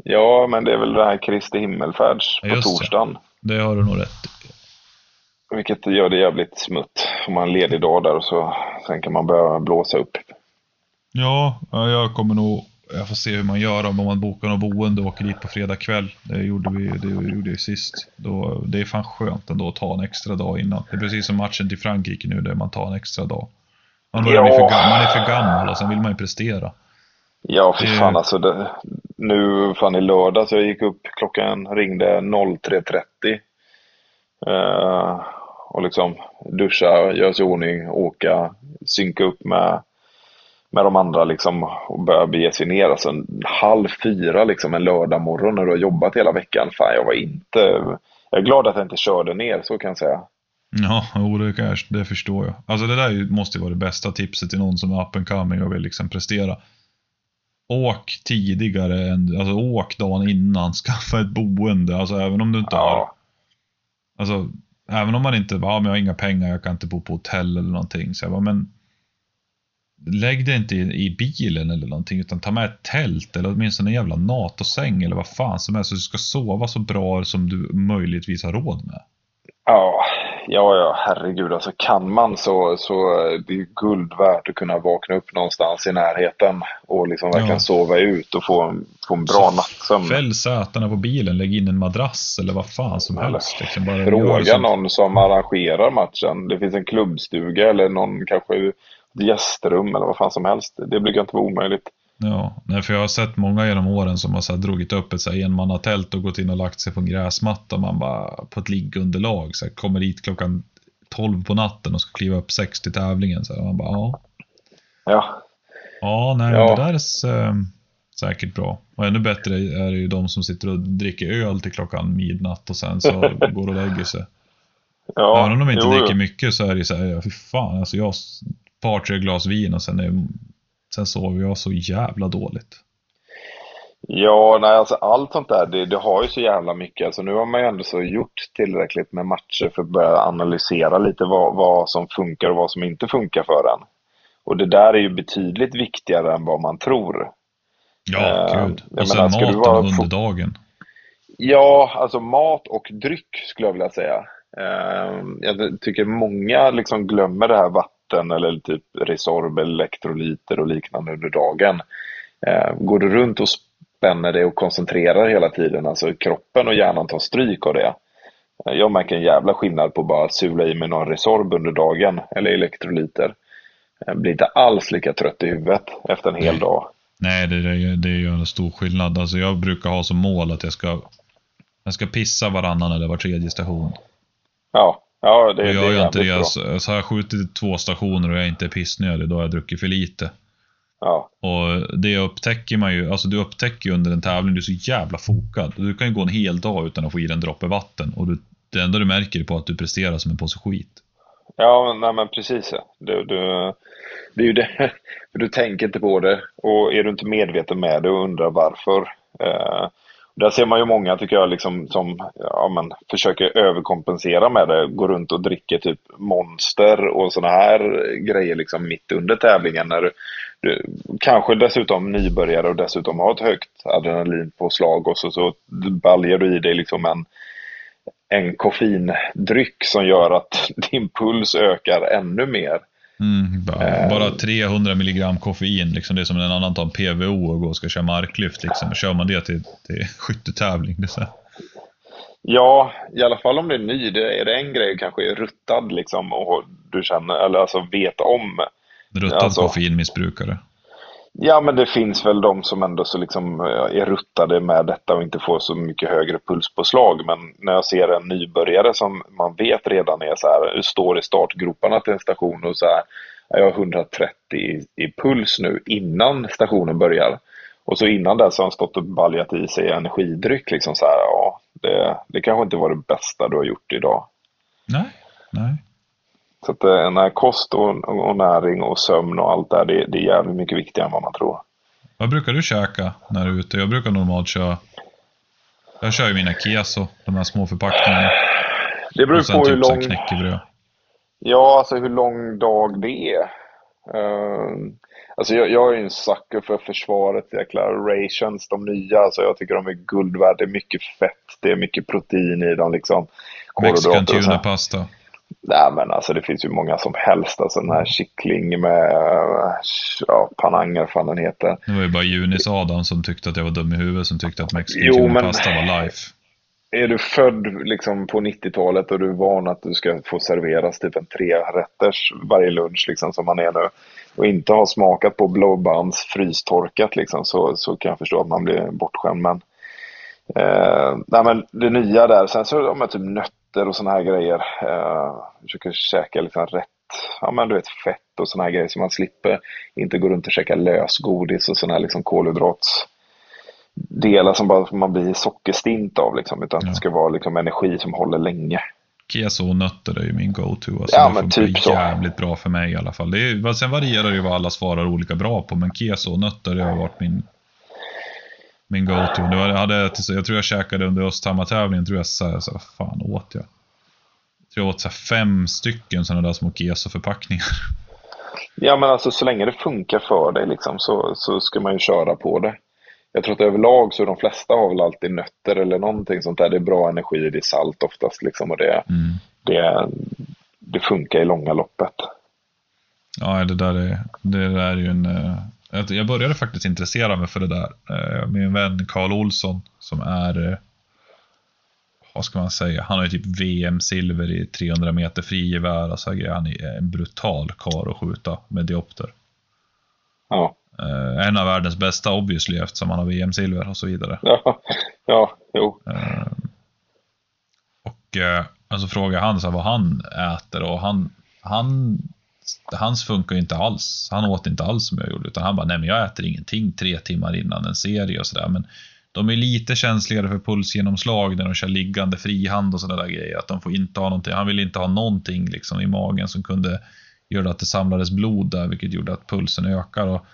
Ja, men det är väl det här Kristi himmelfärds på ja, torsdagen. Det. det har du nog rätt i. Vilket gör det jävligt smutt. Om man har en ledig dag där och så sen kan man börja blåsa upp. Ja, jag kommer nog jag får se hur man gör om man bokar något boende och åker dit på fredag kväll. Det gjorde vi det gjorde vi sist. Då, det är fan skönt ändå att ta en extra dag innan. Det är precis som matchen till Frankrike nu där man tar en extra dag. Man, börjar ja. bli för, man är för gammal och sen vill man ju prestera. Ja, för fan alltså. Det, nu fan i lördag så jag gick upp, klockan ringde 03.30. Uh, och liksom duscha, göra sig i ordning, åka, synka upp med, med de andra liksom och börja bege sig ner. Alltså halv fyra liksom en lördag morgon när du har jobbat hela veckan. Fan, jag var inte... Jag är glad att jag inte körde ner, så kan jag säga. Ja, det, det förstår jag. Alltså det där måste ju vara det bästa tipset till någon som är up and coming och vill liksom prestera. Åk tidigare, än, alltså åk dagen innan, skaffa ett boende, alltså även om du inte ja. har... Alltså, även om man inte, ja men jag har inga pengar, jag kan inte bo på hotell eller någonting. Så jag bara, men lägg det inte i, i, bilen eller någonting, utan ta med ett tält eller åtminstone en jävla NATO-säng eller vad fan som helst, så du ska sova så bra som du möjligtvis har råd med. Ja, ja, ja, herregud. Alltså kan man så, så det är guld värt att kunna vakna upp någonstans i närheten och liksom verkligen ja. sova ut och få en, få en bra nattsömn. Fäll sätena på bilen, lägg in en madrass eller vad fan som helst. Liksom bara fråga någon som arrangerar matchen. Det finns en klubbstuga eller någon kanske gästrum eller vad fan som helst. Det brukar inte vara omöjligt. Ja, nej, för jag har sett många genom åren som har så här, dragit upp ett enmannatält och gått in och lagt sig på en gräsmatta man bara på ett liggunderlag. Så här, kommer dit klockan 12 på natten och ska kliva upp 6 till tävlingen. Så här, man bara, ja. Ja. Ja, nej, ja. det där är äh, säkert bra. Och ännu bättre är det ju de som sitter och dricker öl till klockan midnatt och sen så går och lägger sig. Ja, Även om de inte jo, dricker mycket så är det så här, ja, fy fan, alltså jag par, tre glas vin och sen är Sen sover jag så jävla dåligt. Ja, nej, alltså allt sånt där, det, det, har ju så jävla mycket. Alltså nu har man ju ändå så gjort tillräckligt med matcher för att börja analysera lite vad, vad som funkar och vad som inte funkar för en. Och det där är ju betydligt viktigare än vad man tror. Ja, uh, gud. Och sen menar, maten vara... under dagen. Ja, alltså mat och dryck skulle jag vilja säga. Uh, jag tycker många liksom glömmer det här vattnet vatten eller typ Resorb, elektrolyter och liknande under dagen. Eh, går du runt och spänner dig och koncentrerar hela tiden, alltså kroppen och hjärnan tar stryk av det. Eh, jag märker en jävla skillnad på bara sula i mig någon Resorb under dagen eller elektrolyter. Jag blir inte alls lika trött i huvudet efter en hel dag. Nej, det, det, det gör en stor skillnad. Alltså jag brukar ha som mål att jag ska, jag ska pissa varannan eller var tredje station. Ja, Ja, det, och jag det är inte det. Alltså, så har jag skjutit två stationer och jag inte är pissnödig, då har jag druckit för lite. Ja. Och det upptäcker man ju, alltså du upptäcker ju under en tävling, du är så jävla fokad. Du kan ju gå en hel dag utan att få i dig en droppe vatten och du, det enda du märker är på att du presterar som en påse skit. Ja, nej men precis. Du, du, det är ju det, du tänker inte på det och är du inte medveten med det och undrar varför. Eh, där ser man ju många, tycker jag, liksom, som ja, men, försöker överkompensera med det. Går runt och dricker typ Monster och sådana här grejer liksom mitt under tävlingen. När du, du, kanske dessutom nybörjare och dessutom har ett högt adrenalinpåslag och så, så baljar du i dig liksom en, en koffeindryck som gör att din puls ökar ännu mer. Mm, bara, bara 300 milligram koffein, liksom det är som när en annan tar en PVO och går och ska köra marklyft. Liksom. Kör man det till, till skyttetävling? Det så. Ja, i alla fall om det är ny. Det är det en grej kanske är ruttad liksom och du känner, eller alltså vet om. Ruttad alltså, koffeinmissbrukare? Ja, men det finns väl de som ändå så liksom eh, är ruttade med detta och inte får så mycket högre pulspåslag. Men när jag ser en nybörjare som man vet redan är så här, står i startgroparna till en station och så här, jag har 130 i, i puls nu innan stationen börjar. Och så innan dess har han stått och baljat i sig energidryck. Liksom så här, ja, det, det kanske inte var det bästa du har gjort idag. Nej, nej. Så att eh, nej, kost och, och, näring och sömn och allt där, det, det är jävligt mycket viktigare än vad man tror. Vad brukar du käka när du är ute? Jag brukar normalt köra jag kör ju mina keso, de här små förpackningarna. Det beror på typ hur lång... knäckebröd. Ja, alltså hur lång dag det är. Uh, alltså jag, jag är ju en sucker för försvarets jäkla rations, de nya. Alltså jag tycker de är guld värda. Det är mycket fett, det är mycket protein i dem liksom. Mexican tuna pasta. Nej men alltså det finns ju många som helst. Alltså den här kyckling med ja, pananger, fan den heter. Det var ju bara Junis Adam som tyckte att jag var dum i huvudet som tyckte att mexican men... pasta var life. är du född liksom på 90-talet och du är van att du ska få serveras typ en tre rätters varje lunch liksom som man är nu och inte har smakat på blåbands frystorkat liksom så, så kan jag förstå att man blir bortskämd. Men, eh, nej, men det nya där, sen så har man typ nötter och såna här grejer. Eh, försöker käka liksom rätt ja, men du vet, fett och såna här grejer så man slipper inte gå runt och käka lösgodis och såna här liksom kolhydrats delar som bara man blir sockerstint av liksom, utan ja. det ska vara liksom energi som håller länge. Keso och nötter är ju min go-to. Alltså, ja, det men typ så. jävligt bra för mig i alla fall. Det är, sen varierar det ju vad alla svarar olika bra på, men keso och nötter har varit min, min go-to. Jag, hade, jag tror jag käkade under Östhammar-tävlingen, tror jag så, så fan åt jag? Jag tror jag åt så fem stycken sådana där små keso-förpackningar. Ja, men alltså så länge det funkar för dig liksom, så, så ska man ju köra på det jag tror att överlag så är de flesta har väl alltid nötter eller någonting sånt där. Det är bra energi, det är salt oftast liksom och det, mm. det, det funkar i långa loppet. Ja, det där är, det där är ju en... Eh, jag började faktiskt intressera mig för det där eh, en vän Karl Olsson som är... Eh, vad ska man säga? Han har ju typ VM-silver i 300 meter frigevär. Alltså, han är en brutal kar att skjuta med diopter. Ja. Uh, en av världens bästa obviously eftersom han har VM-silver och så vidare. Ja, ja jo. Och alltså frågar han så vad han äter och han, han Hans funkar ju inte alls. Han åt inte alls som jag gjorde utan han bara, nej men jag äter ingenting tre timmar innan en serie och sådär. Men de är lite känsligare för pulsgenomslag när de kör liggande frihand och sådana där grejer. Att de får inte ha någonting, han ville inte ha någonting liksom i magen som kunde göra att det samlades blod där vilket gjorde att pulsen ökar. Och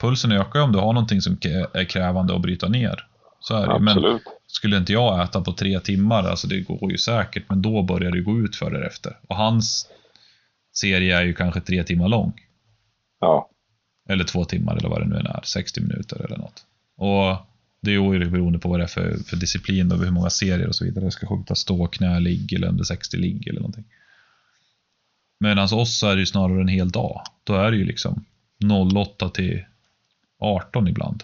pulsen ökar om du har någonting som är krävande att bryta ner. Så är det. Men skulle inte jag äta på tre timmar, alltså det går ju säkert, men då börjar det gå ut för därefter. Och hans serie är ju kanske tre timmar lång. Ja. Eller två timmar eller vad det nu än är, 60 minuter eller något. Och det är ju beroende på vad det är för, för disciplin och hur många serier och så vidare. Det ska skjuta stå, knä, ligg eller under 60 ligg eller någonting. Medan oss så är det ju snarare en hel dag. Då är det ju liksom 08 till 18 ibland.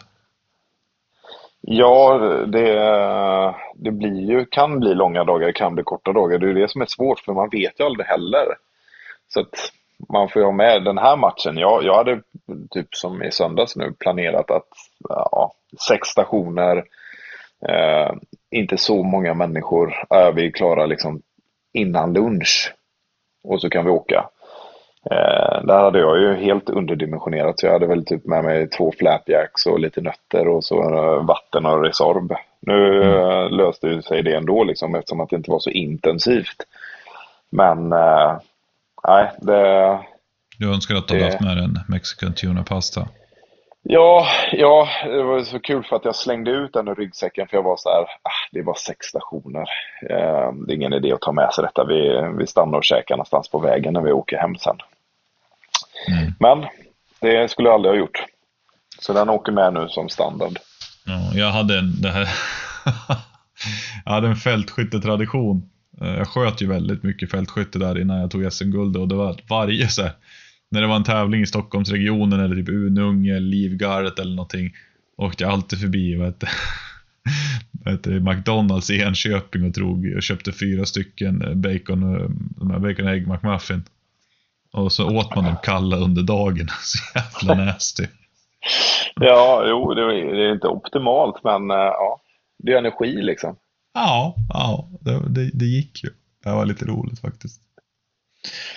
Ja, det, det blir ju, kan bli långa dagar, kan bli korta dagar. Det är det som är svårt, för man vet ju aldrig heller. Så att man får ju ha med den här matchen. Jag, jag hade, typ som i söndags nu, planerat att ja, sex stationer, eh, inte så många människor, är vi klara liksom innan lunch. Och så kan vi åka. Eh, där hade jag ju helt underdimensionerat så jag hade väl typ med mig två flapjacks och lite nötter och så eh, vatten och Resorb. Nu mm. Eh, löste sig det ändå liksom eftersom att det inte var så intensivt. Men eh, nej, det... Du önskar att du hade haft med en Mexican tuna pasta? Ja, ja, det var så kul för att jag slängde ut den ur ryggsäcken för jag var så här, ah, det är bara sex stationer. Eh, det är ingen idé att ta med sig detta. Vi, vi stannar och käkar någonstans på vägen när vi åker hem sen. Mm. Men det skulle jag aldrig ha gjort. Så den åker med nu som standard. Ja, jag hade en, det här jag hade en fältskyttetradition. Eh, jag sköt ju väldigt mycket fältskytte där innan jag tog SM-guld och det var varje så här, när det var en tävling i Stockholmsregionen eller typ Ununge, Livgardet eller någonting åkte jag alltid förbi vet, vet, McDonalds i Enköping och, drog, och köpte fyra stycken eh, bacon, eh, de här bacon egg McMuffin. Och så åt man dem kalla under dagen. Så jävla nasty. ja, jo, det är inte optimalt, men ja, det är energi liksom. Ja, ja det, det, det gick ju. Det var lite roligt faktiskt.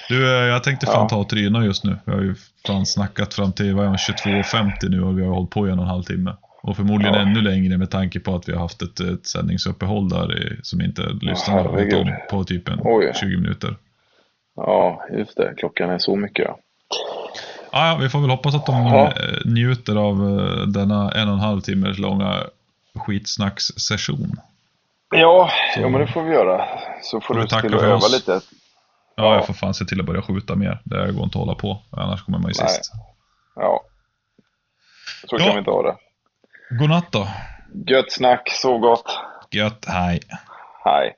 Du, eh, jag tänkte fan ja. ta och tryna just nu. Vi har ju fan snackat fram till 22.50 nu och vi har hållit på i en och en halv timme. Och förmodligen ja. ännu längre med tanke på att vi har haft ett, ett sändningsuppehåll där som inte lyssnarna har hållit om på typ en Oj. 20 minuter. Ja, just det. Klockan är så mycket. Ja. Ja, vi får väl hoppas att de ja. Eh, njuter av eh, denna en och en halv timmes långa skitsnackssession. Ja, ja, men det får vi göra. Så får, får du se till att öva oss. lite. Ja, jag får fan se till att börja skjuta mer. Det går inte att hålla på, annars kommer man ju Nej. sist. Ja, så ja. kan vi inte ha det. Godnatt då. Gött snack, så gott. Gött, hej. Hej.